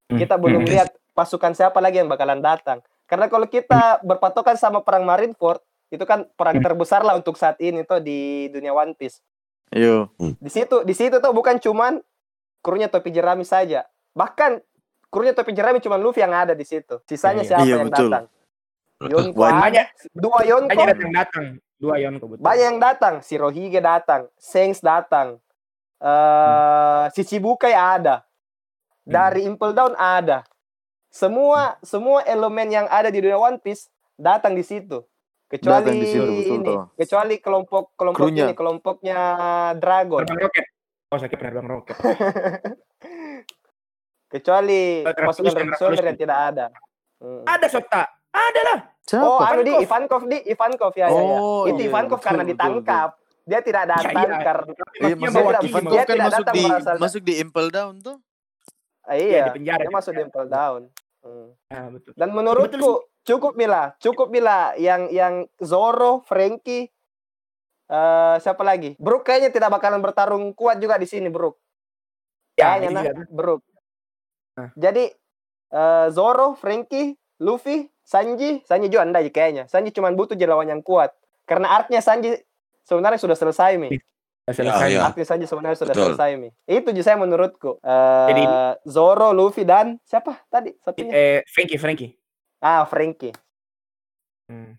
Hmm. Kita belum hmm. lihat pasukan siapa lagi yang bakalan datang. Karena kalau kita berpatokan sama perang Marineford, itu kan perang hmm. terbesar lah untuk saat ini tuh di dunia One Piece. Yo. Di situ di situ tuh bukan cuman krunya topi jerami saja. Bahkan krunya topi jerami cuma Luffy yang ada di situ. Sisanya iya, siapa iya, yang betul. datang? Yonko banyak dua Yonko datang datang dua Yonko betul. Banyak yang datang, si Rohige datang, Sengs datang. Eh uh, hmm. ada. Dari hmm. Impel Down ada. Semua semua elemen yang ada di dunia One Piece datang di situ. Kecuali Datang di situ, betul ini, toh. kecuali kelompok kelompok Krunya. ini, kelompoknya Dragon. Penerbang roket. Oh, sakit penerbang roket. kecuali pasukan revolusioner Revolution. yang tidak ada. Hmm. Ada Sota. Ada lah. Siapa? Oh, anu di Ivankov. Di Ivankov ya, ya, ya. Oh, Itu iya, Ivankov betul, karena betul, ditangkap. Dia tidak datang Iya, iya. karena Iya, Maksudnya maksudnya bawa Dia Ivankov dia kan tidak masuk datang di merasa- masuk di Impel Down tuh. Ah, Iya, iya, di penjara, dia di masuk di. Impel Down. Hmm. Ah, betul. Dan menurutku cukup Mila, cukup Mila yang yang Zoro, Frankie, eh siapa lagi? Brook kayaknya tidak bakalan bertarung kuat juga di sini, Brook. Ya, Kayaknya nah, juga. Brook. Nah. Jadi eh, Zoro, Frankie, Luffy, Sanji, Sanji juga enggak kayaknya. Sanji cuma butuh lawan yang kuat. Karena artnya Sanji sebenarnya sudah selesai, Mi. Selesai. Ya, ya. Artnya Sanji sebenarnya sudah Betul. selesai, Mi. Itu je saya menurutku. Eh, Jadi- Zoro, Luffy dan siapa tadi satunya? Eh, Frankie, Frankie. Ah, Frankie. Hmm.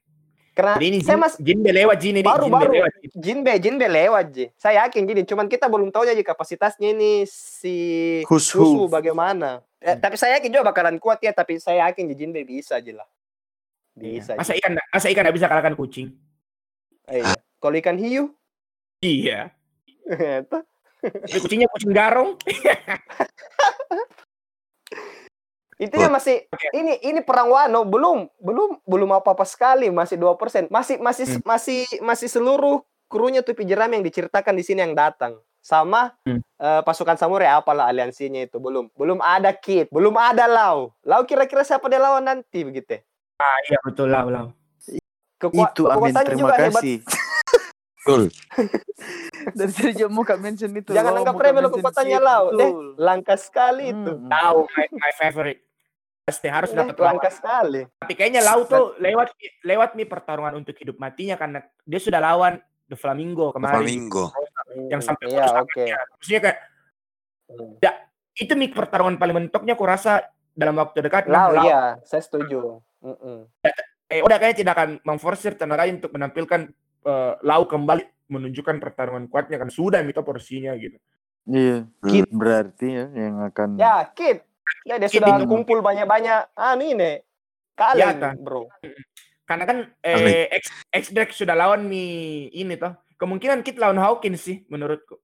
Karena Jadi ini saya Jin, mas Jinbe lewat Jin ini. Baru- Jinbe baru. lewat. Jinbe, Jinbe lewat je. Saya yakin jadi, cuman kita belum tahu aja kapasitasnya ini si Susu who? bagaimana. Eh, tapi saya yakin juga bakalan kuat ya, tapi saya yakin Jinbe bisa aja lah. Bisa. Masa aja. ikan, masa ikan nggak bisa kalahkan kucing? Eh, iya. Kalau ikan hiu, Iya. Itu kucingnya kucing garong. itu ya masih ini ini perang Wano belum belum belum apa apa sekali masih dua persen masih masih Hmm. masih masih seluruh krunya tuh Jeram yang diceritakan di sini yang datang sama Hmm. eh, pasukan samurai apalah aliansinya itu belum belum ada Kid belum ada Lau Lau kira-kira siapa dia lawan nanti begitu Ah, iya betul lah, lah. Kekua- Itu Amin, terima juga hebat. Betul. Dari tadi juga mau kak mention itu. Jangan anggap remeh lo kekuatannya Kid, Lau. Eh, langka sekali itu. Hmm. Tahu my, my favorite. Pasti harus Eh, dapat lawan. langka sekali. Tapi kayaknya Lau tuh lewat lewat nih pertarungan untuk hidup matinya karena dia sudah lawan The Flamingo kemarin. Flamingo. Yang sampai Iya, putus oke. tangannya. Maksudnya kayak Hmm. itu nih pertarungan paling mentoknya aku rasa dalam waktu dekat. Lau, Lau. iya, saya setuju. Mm-mm. Eh, udah kayaknya tidak akan memforsir tenaga untuk menampilkan eh, Lau kembali menunjukkan pertarungan kuatnya kan sudah itu porsinya gitu. Iya. Kid berarti ya yang akan. Ya, Kid. Ya, dia Kid sudah itu. kumpul banyak-banyak. Ah, ini nih. Kalian, Iya, kan? bro. Karena kan eh, X X Drake sudah lawan mi ini toh. Kemungkinan Kid lawan Hawkins sih menurutku.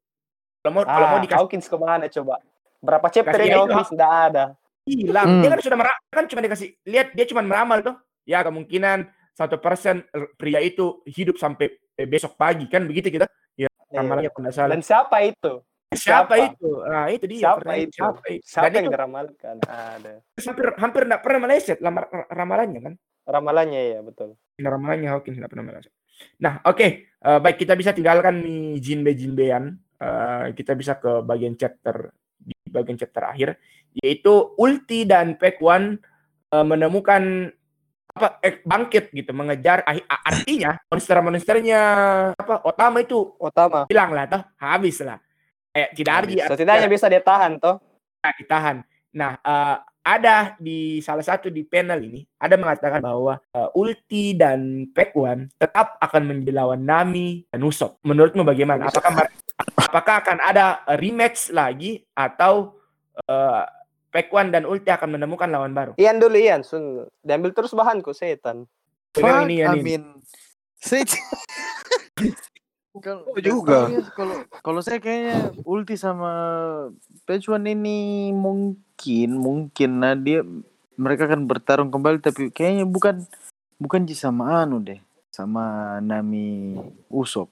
Kalau mau kalau mau Ah, dikasih Hawkins ke mana coba? Berapa chapter ini Hawkins? Nggak ada. hilang. Hmm. Dia kan sudah merah, kan cuma dikasih lihat dia cuma meramal tuh. Ya kemungkinan satu persen pria itu hidup sampai besok pagi kan begitu kita. Ya Iya. ramalannya kalau nggak salah. Dan siapa itu? Siapa, siapa? itu? Nah itu dia. Siapa itu? Siapa, itu? Siapa Dan yang itu diramalkan? Ada. hampir hampir nggak pernah meleset ramalannya kan. Ramalannya ya, betul. Ramalannya Hawkins nggak pernah meleset. Nah oke Eh, baik kita bisa tinggalkan nih Jinbe Jinbean. Eh, kita bisa ke bagian chapter di bagian chapter akhir yaitu Ulti dan Pekwan eh, menemukan apa eh, bangkit gitu mengejar ah- artinya monster-monsternya apa Otama itu Utama. hilang lah toh habis lah kayak tidak ada Setidaknya bisa dia tahan toh. Nah, ditahan. Nah, eh, ada di salah satu di panel ini ada mengatakan bahwa eh, Ulti dan Pekwan tetap akan menjadi lawan Nami dan Usopp. Menurutmu bagaimana? Apakah apakah akan ada eh, rematch lagi atau eh, Pekwan dan Ulti akan menemukan lawan baru? Ian dulu Ian, sun. Diambil terus bahanku setan. Fuck, ini, ya, ini. Amin. Saya kalau Oh, juga. Iya, kalau kalau saya kayaknya Ulti sama Pechuan ini mungkin mungkin nah dia mereka akan bertarung kembali tapi kayaknya bukan bukan sama anu deh sama Nami Usop.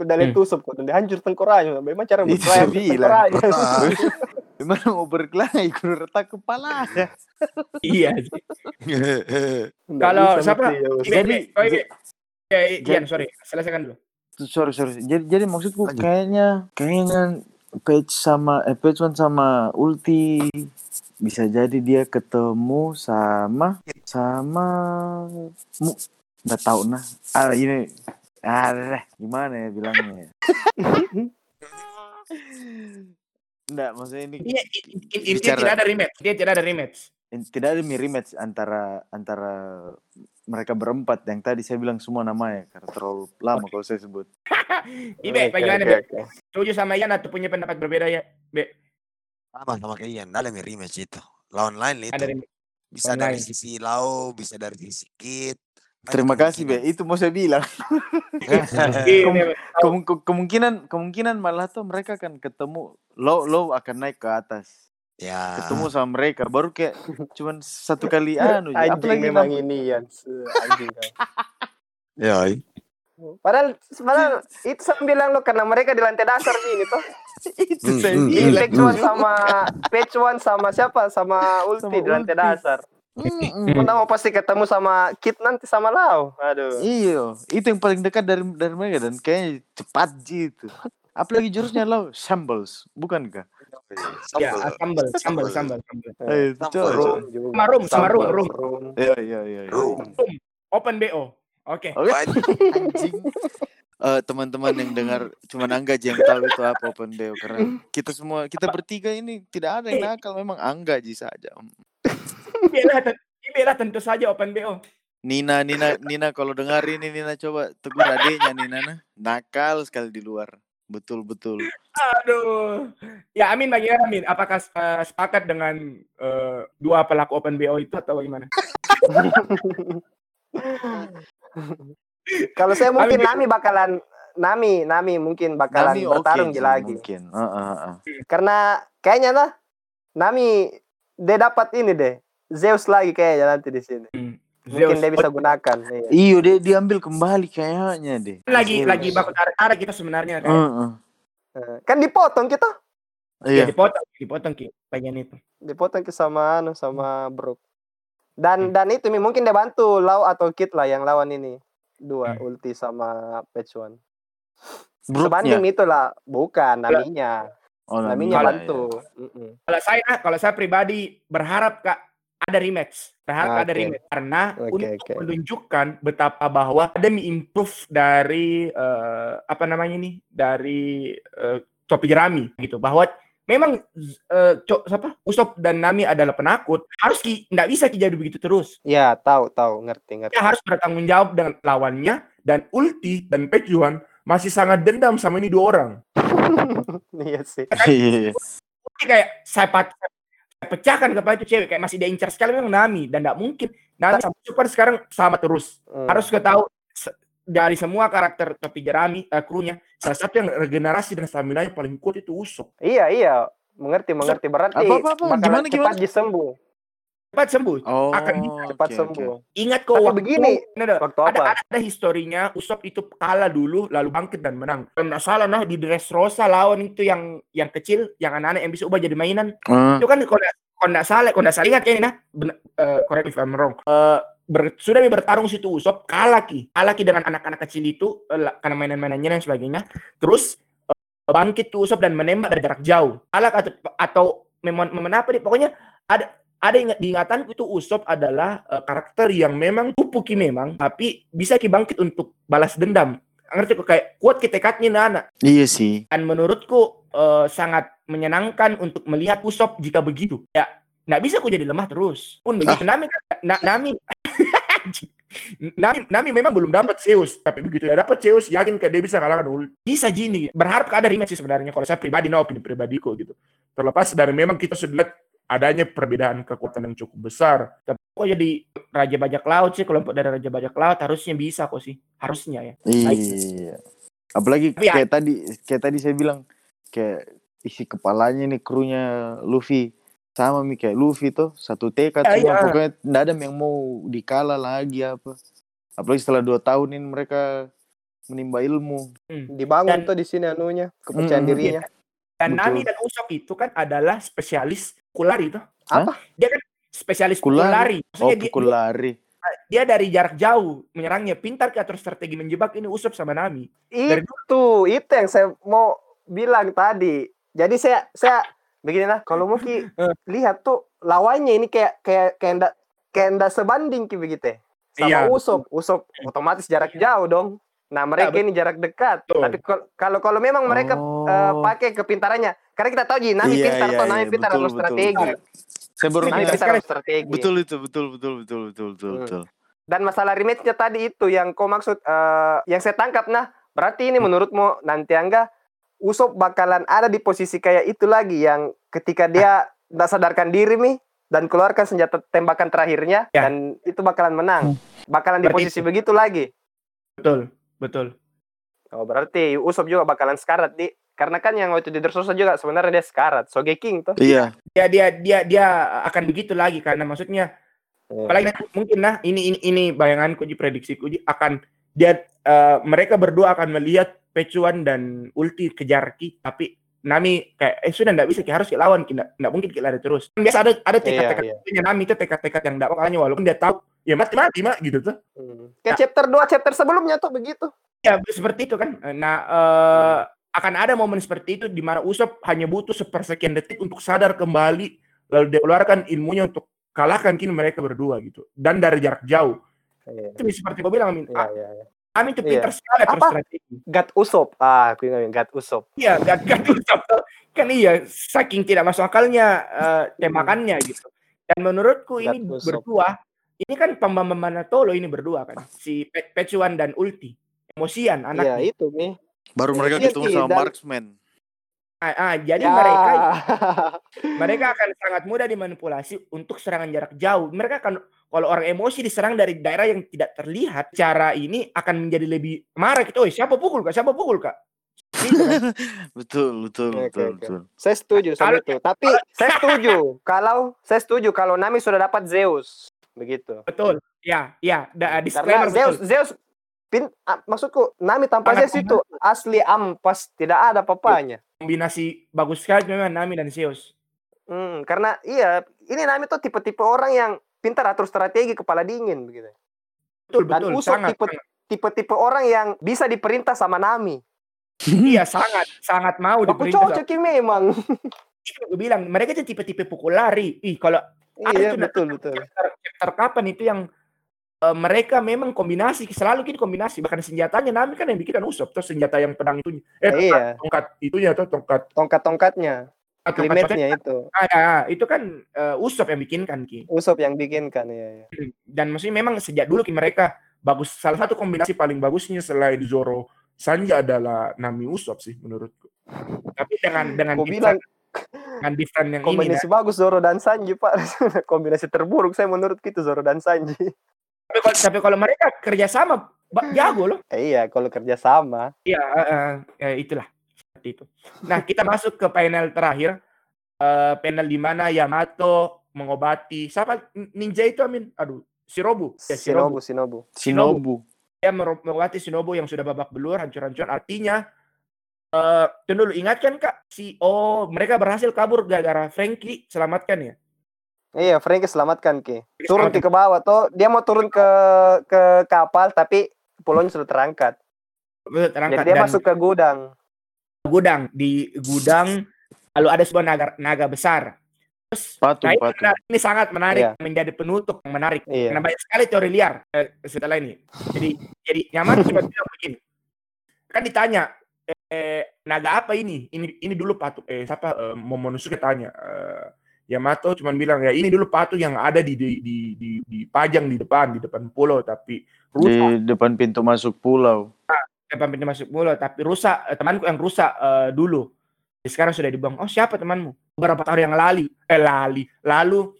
Udah lihat tusuk kok, udah hancur tengkoraknya. Bagaimana cara Itu saya bilang. Gimana mau berkelahi kudu retak kepala ya. iya. sih. Kalau siapa? Jadi- oh, iya. Ya, jadi- Ian, sorry, selesaikan dulu. sorry sorry jadi jadi maksudku Lanjut. kayaknya kayaknya Page sama eh Page One sama Ulti bisa jadi dia ketemu sama sama mu nggak tahu nah ah ini ah gimana ya bilangnya ya Nggak, maksudnya ini Iya, in- in- intinya Bicara- tidak ada rematch. Dia tidak ada rematch. in- tidak ada mirip match antara antara mereka berempat yang tadi saya bilang semua namanya karena terlalu lama kalau saya sebut. Ibe, bagaimana, Be? Setuju sama Ian atau punya pendapat berbeda ya? Be, sama sama kayak Ian ada rematch itu lawan lain itu ada rematch. bisa dari online. sisi Lau bisa dari sisi Kid Terima kasih, Be. Itu mau saya bilang. Ini, Kem- ke- kemungkinan kemungkinan malah tuh mereka akan ketemu lo lo akan naik ke atas. Ya. Ketemu sama mereka baru kayak cuman satu kali anu. Anjing Apalagi memang ini ya. Anjing. Ya. Padahal, padahal itu saya bilang lo karena mereka di lantai dasar ini toh. itu Ini bilang. Page One sama Page One sama siapa? Sama Ulti Sama di lantai Ulti. dasar. Mm-mm. Mana mau pasti ketemu sama Kit nanti sama Lau. Aduh. Iya, itu yang paling dekat dari dari mereka dan kayaknya cepat gitu. Apalagi jurusnya lo shambles, bukankah? ya, sambal, sambal, sambal, sambal. Eh. Sama room, sama room, room. room. Iya, iya. iya. Room. Open BO. Oke. Anjing. Eh, teman-teman yang dengar cuman Angga aja yang tahu itu apa open BO karena kita semua kita bertiga ini tidak ada yang nakal memang Angga aja saja. Bela, ten- bela tentu saja open BO. Nina Nina Nina kalau dengar ini Nina coba tegur adiknya Nina nah. Nakal sekali di luar. Betul betul. Aduh. Ya Amin bagaimana Amin? Apakah eh, sepakat dengan eh, dua pelaku open BO itu atau gimana? Kalau saya mungkin Amin. Nami bakalan Nami, Nami mungkin bakalan Nami bertarung sih, lagi. Mungkin. Heeh, heeh. Karena kayaknya lah Nami dia dapat ini deh. Zeus lagi kayaknya nanti di sini. Mungkin Zeus. dia bisa gunakan. Iya. Iyo dia diambil kembali kayaknya deh. lagi Zeus. lagi bakal tarik kita sebenarnya kan. Heeh. Eh, Kan dipotong kita. Ya, Iya. dipotong, dipotong ki pengen itu. Dipotong ke sama anu sama Brook. Dan Hmm. dan itu mungkin dia bantu Lau atau Kit lah yang lawan ini. Dua Hmm. ulti sama Patch One. Brooknya. Sebanding itulah bukan Naminya. Oh, Naminya Naminya, bantu. Mm-mm. Kalau saya kalau saya pribadi berharap Kak ada rematch. Berharap ada Oke. rematch karena Oke, untuk oke. menunjukkan betapa bahwa ada improve dari eh, apa namanya ini dari eh, topi jerami gitu bahwa memang eh, co- siapa Usop dan Nami adalah penakut harus ki nggak bisa ki jadi begitu terus Ya, tahu tahu ngerti ngerti. dia harus bertanggung jawab dengan lawannya dan ulti dan pejuan masih sangat dendam sama ini dua orang Iya sih. Iya. Ulti kayak saya, pat- saya pecahkan kepala itu cewek kayak masih dia incar sekali memang Nami dan nggak mungkin Nami sama Super sekarang sama terus Hmm. harus kita tahu se- dari semua karakter topi jerami uh, krunya salah satu yang regenerasi dan stamina yang paling kuat itu Usop Iya, iya. Mengerti, mengerti. Berarti Apa, apa, apa? bakalan Gimana, cepat gimana? disembuh. Cepat sembuh Oh. Akan Cepat oke, sembuh. oke. ingat kok waktu begini, Nah, nah, Waktu ada, apa? ada, ada historinya Usop itu kalah dulu lalu bangkit dan menang kalau nggak salah nah di Dressrosa lawan itu yang yang kecil yang anak-anak yang bisa ubah jadi mainan Ah, itu kan kalau kalau nggak salah kalau nggak salah ingat kayaknya nah ben- eh, correct me if I'm wrong Eh, ber- sudah bertarung situ Usop kalah ki kalah ki dengan anak-anak kecil itu eh, karena mainan-mainannya dan sebagainya terus bangkit tuh Usop dan menembak dari jarak jauh kalah atau atau apa nih pokoknya ada ada ingat diingatanku itu Usop adalah eh, karakter yang memang kupu ki memang tapi bisa ki bangkit untuk balas dendam ngerti kok kayak kuat ki tekadnya nah, anak Iya sih. dan menurutku eh, sangat menyenangkan untuk melihat Usop jika begitu. Ya, nggak bisa ku jadi lemah terus. Pun begitu Nami kan, Na- Nami Nami, Nami memang belum dapat Zeus, tapi begitu dia dapat Zeus, yakin kayak dia bisa kalahkan Ul. Bisa gini, berharap ada rematch sih sebenarnya. Kalau saya pribadi, no opini pribadiku gitu. Terlepas dari memang kita sudah lihat adanya perbedaan kekuatan yang cukup besar. Tapi kok jadi Raja Bajak Laut sih, kelompok dari Raja Bajak Laut harusnya bisa kok sih. Harusnya ya. Iya. Apalagi Tapi ya- kayak tadi kayak tadi saya bilang kayak isi kepalanya nih krunya Luffy sama mi kayak Luffy tuh satu tekad Ya, semua iya. pokoknya nggak ada yang mau dikalah lagi apa apalagi setelah dua tahun ini mereka menimba ilmu Dibangun Dan- tuh di sini anunya, kepercayaan Mm-mm. dirinya. Dan Betul. Nami dan Usop itu kan adalah spesialis kulari tuh. Apa? Dia kan spesialis Kulari? kulari. oh Maksudnya dia, pukul lari dia dari jarak jauh menyerangnya. Pintar ke atur strategi menjebak ini Usop sama Nami. Dari Itu, itu yang saya mau bilang tadi. Jadi saya saya begini lah, kalau mau Ki Eh. lihat tuh lawannya ini kayak kayak kayak ndak kayak ndak sebanding Ki begitu. ya. Sama Iya. Usop, Usop otomatis jarak jauh dong. Nah, mereka betul. ini jarak dekat. Betul. Tapi kal- kalau kalau memang mereka Oh. eh, pakai kepintarannya, karena kita tahu Ji, Nami Iya, pintar iya, tuh, Nami iya, pintar dalam strategi. saya baru Nami pintar dalam strategi. betul itu betul betul betul betul betul Hmm. betul Dan masalah rematch-nya tadi itu yang kau maksud eh, yang saya tangkap nah, berarti ini menurutmu nanti Angga Usop bakalan ada di posisi kayak itu lagi yang ketika dia tidak sadarkan diri nih, dan keluarkan senjata tembakan terakhirnya ya. dan itu bakalan menang. Hmm. Bakalan di posisi itu. begitu lagi. Betul, betul. Oh, berarti Usop juga bakalan sekarat di karena kan yang waktu di Dressrosa juga sebenarnya dia sekarat, Soge King tuh. Iya. Dia dia dia dia akan begitu lagi karena maksudnya yeah. apalagi mungkin nah ini ini ini bayanganku di prediksiku akan dia uh, mereka berdua akan melihat Pecuan dan Ulti kejar Ki tapi Nami kayak eh sudah nggak bisa kita harus lawan kita nggak mungkin kita lari terus biasa ada ada tekad-tekad iya, iya. Nami itu tekad-tekad yang nggak makanya walaupun dia tahu ya mati mati mak gitu tuh hmm. kayak nah, chapter 2 chapter sebelumnya tuh begitu ya seperti itu kan nah uh, akan ada momen seperti itu di mana Usop hanya butuh sepersekian detik untuk sadar kembali lalu dia keluarkan ilmunya untuk kalahkan kini mereka berdua gitu dan dari jarak jauh iya. itu seperti gue bilang Amin iya, iya, iya. Amin tuh pintar iya. sekali Apa? strategi. Gat Usop. Ah, aku ingat Gat Usop. Iya, Gat Gat Usop. kan iya, saking tidak masuk akalnya uh, tembakannya gitu. Dan menurutku Gat ini Usop. berdua, ini kan Pambambam Manatolo ini berdua kan. Si Pe Pecuan dan Ulti. Emosian anaknya. Iya, itu nih. Baru mereka iya, ketemu sama dan... Marksman. Ah, ah, jadi ya. mereka mereka akan sangat mudah dimanipulasi untuk serangan jarak jauh. Mereka akan kalau orang emosi diserang dari daerah yang tidak terlihat, cara ini akan menjadi lebih marah gitu. Oh, siapa pukul kak? Siapa pukul kak? Gitu, kan? betul, betul, okay, betul, okay. betul. Saya setuju sama itu. Tapi saya setuju kalau saya setuju kalau Nami sudah dapat Zeus, begitu. Betul. Ya, ya. Da, Karena Zeus, betul. Zeus pin, ah, maksudku Nami tanpa Zeus itu asli ampas, tidak ada papanya kombinasi bagus sekali memang Nami dan Zeus. Hmm, karena iya, ini Nami tuh tipe-tipe orang yang pintar atur strategi kepala dingin begitu. Betul, dan betul, Usop sangat, tipe tipe-tipe orang yang bisa diperintah sama Nami. iya, sangat sangat mau Aku diperintah. Aku cocok memang. Gue bilang mereka tuh tipe-tipe pukul lari. Ih, kalau iya, betul, betul. Chapter, chapter kapan itu yang uh, mereka memang kombinasi selalu gini kombinasi. Bahkan senjatanya Nami kan yang bikin Usop terus senjata yang pedang itu eh tongkat, iya. tongkat itunya tuh tongkat. Tongkat tongkatnya limitnya itu. Ah, ya, itu kan uh, Usop yang bikinkan ki? Usop yang bikinkan ya, ya. dan maksudnya memang sejak dulu ki mereka bagus. Salah satu kombinasi paling bagusnya selain Zoro Sanji adalah Nami Usop sih menurutku. Tapi dengan dengan bilang dengan different yang kombinasi ini bagus Zoro dan Sanji pak. Kombinasi terburuk saya menurut kita Zoro dan Sanji tapi kalau tapi kalau mereka kerjasama jago loh. Eh, iya, kalau kerjasama. Iya, uh, uh, itulah seperti itu. Nah, kita masuk ke panel terakhir. Uh, panel di mana Yamato mengobati siapa ninja itu Amin? Aduh, Shinobu. Ya, Shinobu. Shinobu. Shinobu. Dia mengobati Shinobu yang sudah babak belur, hancur-hancur. Artinya Uh, dulu ingatkan kak si oh mereka berhasil kabur gara-gara Frankie selamatkan ya Iya, Frankie selamatkan Ki. Turun ke bawah tuh, dia mau turun ke ke kapal tapi pulaunya sudah terangkat. terangkat. Jadi dia dan masuk ke gudang. Gudang di gudang lalu ada sebuah naga naga besar. Terus patu, nah, patu. ini sangat menarik iya. menjadi penutup yang menarik. Iya. Karena banyak sekali teori liar eh, setelah ini. Jadi jadi nyaman cuma bilang begini. Kan ditanya eh, naga apa ini? Ini ini dulu patu eh siapa eh, Momonosuke tanya eh, Yamato cuma bilang ya ini dulu patung yang ada di di di, di, di pajang di depan di depan pulau tapi rusak. Di depan pintu masuk pulau. Nah, depan pintu masuk pulau tapi rusak eh, temanku yang rusak uh, dulu. Sekarang sudah dibuang. Oh siapa temanmu? Beberapa tahun yang lali eh lali lalu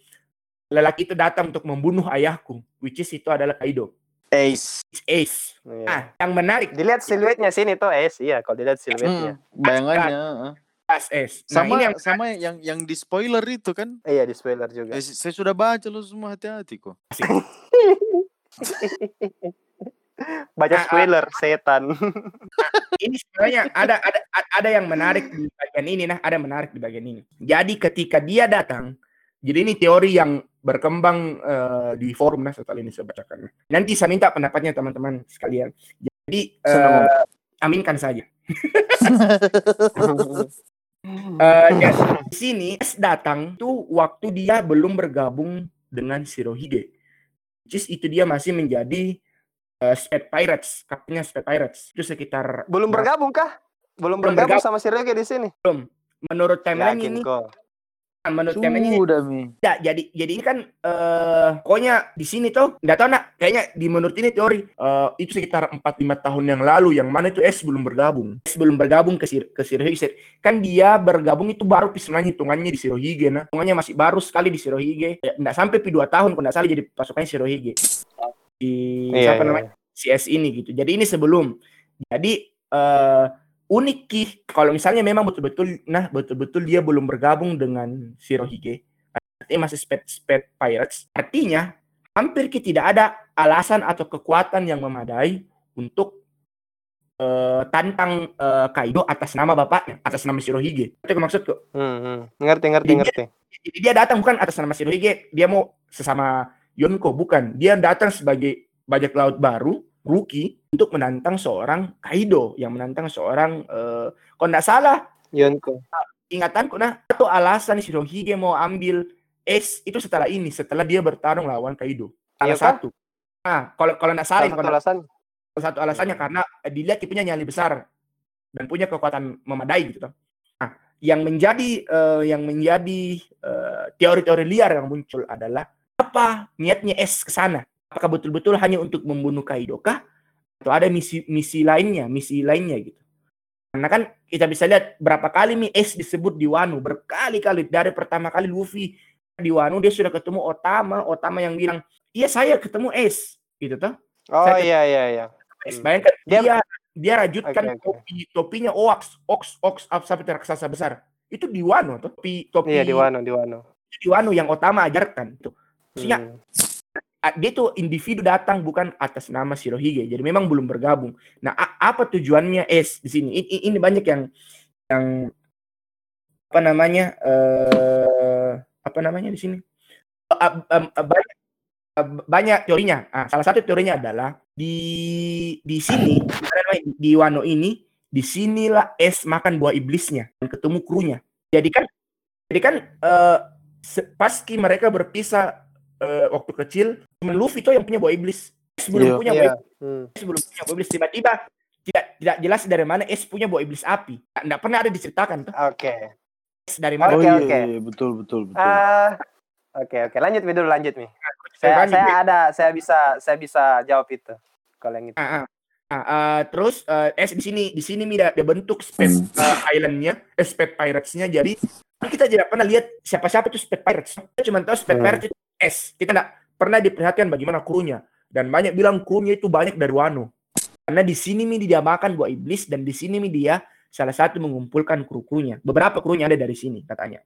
lelaki itu datang untuk membunuh ayahku which is itu adalah Kaido. Ace. Ace. Yeah. Nah, yang menarik. Dilihat siluetnya sini tuh Ace, iya kalau dilihat siluetnya. Hmm, bayangannya. SS. Nah, sama ini yang sama yang yang di spoiler itu kan? Iya, di spoiler juga. Eh, saya sudah baca lo semua hati-hati kok. baca nah, spoiler uh, setan. Nah, ini sebenarnya ada ada ada yang menarik di bagian ini nah, ada menarik di bagian ini. Jadi ketika dia datang, jadi ini teori yang berkembang uh, di forum nah setelah ini saya bacakan. Nanti saya minta pendapatnya teman-teman sekalian. Jadi uh, aminkan saja. Uh, ya, di sini S datang tuh waktu dia belum bergabung dengan Shirohige. Just itu dia masih menjadi uh, Space Pirates, kaptennya Space Pirates. Itu sekitar belum bergabung kah? Belum, belum bergabung, bergabung sama Shirohige di sini? Belum. Menurut timeline ini kok. Menurut Kemen ini Sudah mi. ya, jadi jadi ini kan eh pokoknya di sini tuh nggak tahu nak kayaknya di menurut ini teori eh, itu sekitar 4 5 tahun yang lalu yang mana itu S belum bergabung. S belum bergabung ke Sir ke Shirohige. Kan dia bergabung itu baru sebenarnya hitungannya di Shirohige nah. Hitungannya masih baru sekali di Shirohige. Ya, nggak sampai pi 2 tahun kalau nggak salah jadi pasukannya Shirohige. Di Iya, siapa iya, namanya? CS ini gitu. Jadi ini sebelum. Jadi eh unik Ki. kalau misalnya memang betul-betul nah betul-betul dia belum bergabung dengan Shirohige artinya masih sped sped pirates artinya hampir Ki tidak ada alasan atau kekuatan yang memadai untuk eh, tantang eh, Kaido atas nama bapaknya atas nama Shirohige itu maksudku Hmm, hmm. Ngerti, ngerti, Jadi ngerti. jadi dia datang bukan atas nama Shirohige dia mau sesama Yonko bukan dia datang sebagai bajak laut baru rookie untuk menantang seorang Kaido yang menantang seorang eh kalau nggak salah Yonko. ingatanku nah itu alasan Shirohige mau ambil Ace itu setelah ini setelah dia bertarung lawan Kaido salah Iya kah? satu nah kalau kalau nggak salah satu alasan. salah satu alasannya karena eh, dilihat dia punya nyali besar dan punya kekuatan memadai gitu toh. Nah, yang menjadi eh, yang menjadi teori-teori liar yang muncul adalah apa niatnya S ke sana? Apakah betul-betul hanya untuk membunuh Kaido kah? Atau ada misi misi lainnya, misi lainnya gitu. Karena kan kita bisa lihat berapa kali Mi S disebut di Wano berkali-kali dari pertama kali Luffy di Wano dia sudah ketemu Otama, Otama yang bilang, "Iya saya ketemu S." gitu toh. Oh Saya- iya iya iya. Hmm. bayangkan dia Dia- dia, rajutkan oke. topi topinya Ox Ox Ox sampai raksasa besar itu di Wano topi topi Iya di Wano, di Wano. itu di Wano yang utama ajarkan tuh maksudnya Hmm. Dia tuh individu datang bukan atas nama Shirohige jadi memang belum bergabung. Nah apa tujuannya? Es di sini. Ini, ini banyak yang yang apa namanya eh apa namanya di sini? Banyak banyak teorinya. Ah, salah satu teorinya adalah di di sini di Wano ini di sinilah es makan buah iblisnya dan ketemu krunya. Jadi kan jadi kan eh, se- paski mereka berpisah eh, waktu kecil cuma Luffy tuh yang punya buah iblis es belum Iya. punya buah Iya. Hmm. iblis belum punya buah iblis tiba-tiba tidak tidak jelas dari mana es punya buah iblis api nggak pernah ada diceritakan tuh Oke. es dari mana Oh Oke, iya, oke. iya, betul betul betul. Ah, oke oke lanjut Mi dulu lanjut Mi. Saya Saya saya ada saya bisa saya bisa jawab itu. Kalau yang itu. Ah, ah. Nah, eh, terus eh, es di sini di sini mi dia, bentuk space eh, islandnya, eh, space piratesnya. Jadi kita tidak pernah lihat siapa-siapa itu space pirates. Kita cuma tahu space Hmm. pirates itu es. Kita tidak pernah diperhatikan bagaimana krunya. Dan banyak bilang krunya itu banyak dari Wano. Karena di sini mi dia makan buah iblis dan di sini mi dia salah satu mengumpulkan kru-krunya. Beberapa krunya ada dari sini katanya.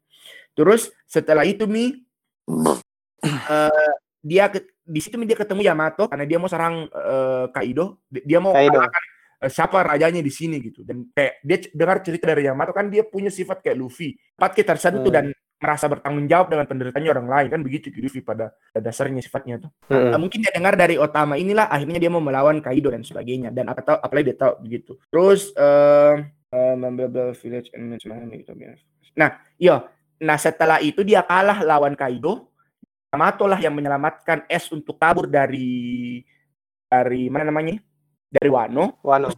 Terus setelah itu mi eh, dia ke- di situ mi dia ketemu Yamato karena dia mau serang eh, Kaido. Di- Dia mau Kaido. kalahkan siapa rajanya di sini gitu. Dan kayak dia dengar cerita dari Yamato kan dia punya sifat kayak Luffy. Cepat kita tersentuh Hmm. dan merasa bertanggung jawab dengan penderitanya orang lain kan begitu Luffy pada pada dasarnya sifatnya tuh. Hmm. Eh, mungkin dia dengar dari Otama inilah akhirnya dia mau melawan Kaido dan sebagainya dan apa tahu apalagi dia tahu begitu terus eh eh, membeber village and gitu. nah iya nah setelah itu dia kalah lawan Kaido Yamato lah yang menyelamatkan S untuk kabur dari dari mana namanya dari Wano Wano.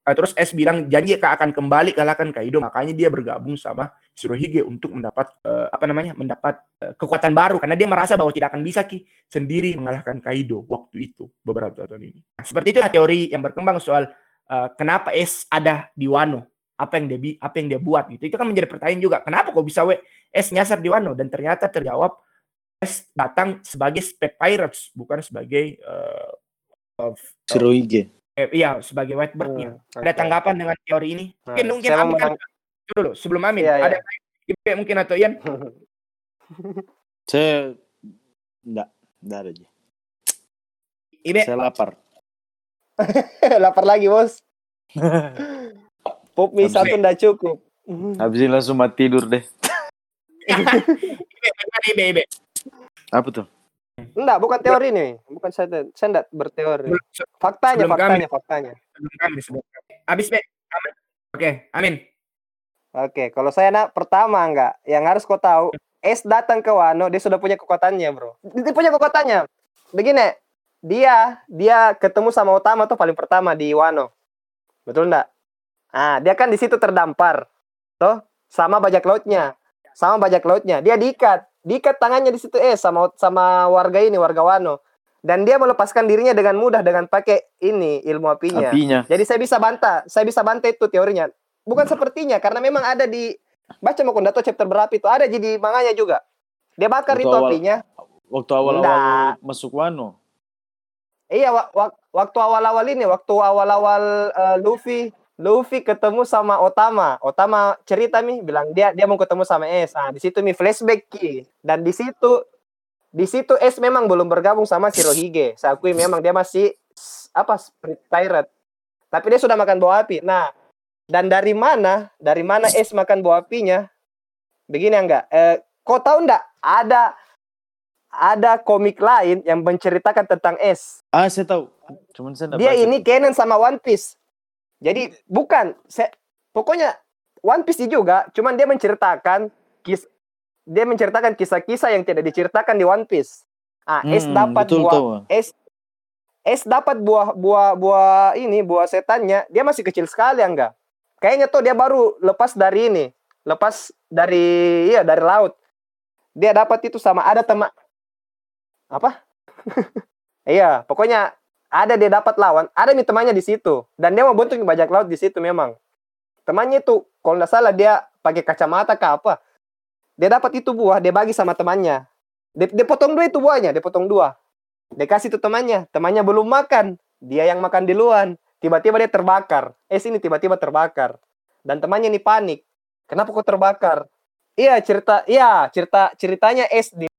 Eh, terus S bilang janji Kak akan kembali kalahkan Kaido makanya dia bergabung sama Shirohige untuk mendapat eh, apa namanya mendapat eh, kekuatan baru karena dia merasa bahwa tidak akan bisa ki sendiri mengalahkan Kaido waktu itu beberapa tahun ini. Nah, seperti itu teori yang berkembang soal eh, kenapa S ada di Wano, apa yang dia apa yang dia buat gitu. Itu kan menjadi pertanyaan juga. Kenapa kok bisa we S nyasar di Wano dan ternyata terjawab S datang sebagai spec pirates bukan sebagai eh, of- Shirohige. Eh, iya sebagai whitebird-nya. Hmm, Ada oke. tanggapan dengan teori ini? Nah, Mungkin mungkin Amin kan dulu sebelum Amin Iya, iya. ada Ibe mungkin atau Ian Saya enggak, enggak ada aja. Ibe Saya lapar. Lapar lagi, Bos. Pop mie satu ndak cukup. Habis ini langsung mati tidur deh. Ibe Ibe Ibe Apa tuh? Enggak, bukan teori nih. Bukan saya saya enggak berteori. Faktanya, sebelum faktanya, faktanya. sebelum kami sebelum kami. Habis Be Amin. Oke Amin Oke, kalau saya nak pertama enggak, yang harus kau tahu, S datang ke Wano, dia sudah punya kekuatannya, bro. Dia punya kekuatannya. Begini, dia dia ketemu sama Utama tuh paling pertama di Wano, betul enggak? Ah, dia kan di situ terdampar, toh sama bajak lautnya. sama bajak lautnya. Dia diikat, diikat tangannya di situ eh sama sama warga ini, warga Wano. Dan dia melepaskan dirinya dengan mudah dengan pakai ini ilmu apinya. Apinya. Jadi saya bisa bantah, saya bisa bantah itu teorinya. Bukan sepertinya karena memang ada di baca mau Kondato chapter berapa itu ada jadi manganya juga. Dia bakar Waktu itu awal- apinya. Waktu awal-awal masuk Wano. Iya, wa- wa- waktu awal-awal ini, waktu awal-awal eh, Luffy, Luffy ketemu sama Otama. Otama cerita mi, bilang dia dia mau ketemu sama S. Nah, di situ mi flashback ki. Dan di situ di situ S memang belum bergabung sama Shirohige. Saya akui memang dia masih apa spirit pirate. Tapi dia sudah makan buah api. Nah, dan dari mana? Dari mana S makan buah apinya? Begini enggak? Eh, kau tahu enggak? Ada ada komik lain yang menceritakan tentang S. Ah, saya tahu. Cuman saya Dia ini canon sama One Piece. Jadi bukan, saya, pokoknya One Piece juga, cuman dia menceritakan kis, dia menceritakan kisah-kisah yang tidak diceritakan di One Piece. Ah, S Hmm, dapat betul buah tahu. S S dapat buah buah buah ini buah setannya, dia masih kecil sekali enggak? Kayaknya tuh dia baru lepas dari ini, lepas dari iya dari laut. Dia dapat itu sama ada teman apa? iya, pokoknya ada dia dapat lawan, ada nih temannya di situ dan dia mau bentuk bajak laut di situ memang. Temannya itu kalau nggak salah dia pakai kacamata ke apa? Dia dapat itu buah, dia bagi sama temannya. Dia, dia potong dua itu buahnya, dia potong dua. Dia kasih itu temannya, temannya belum makan, dia yang makan duluan. Tiba-tiba dia terbakar. Eh sini tiba-tiba terbakar. Dan temannya ini panik. Kenapa kok terbakar? Iya cerita, iya cerita ceritanya S di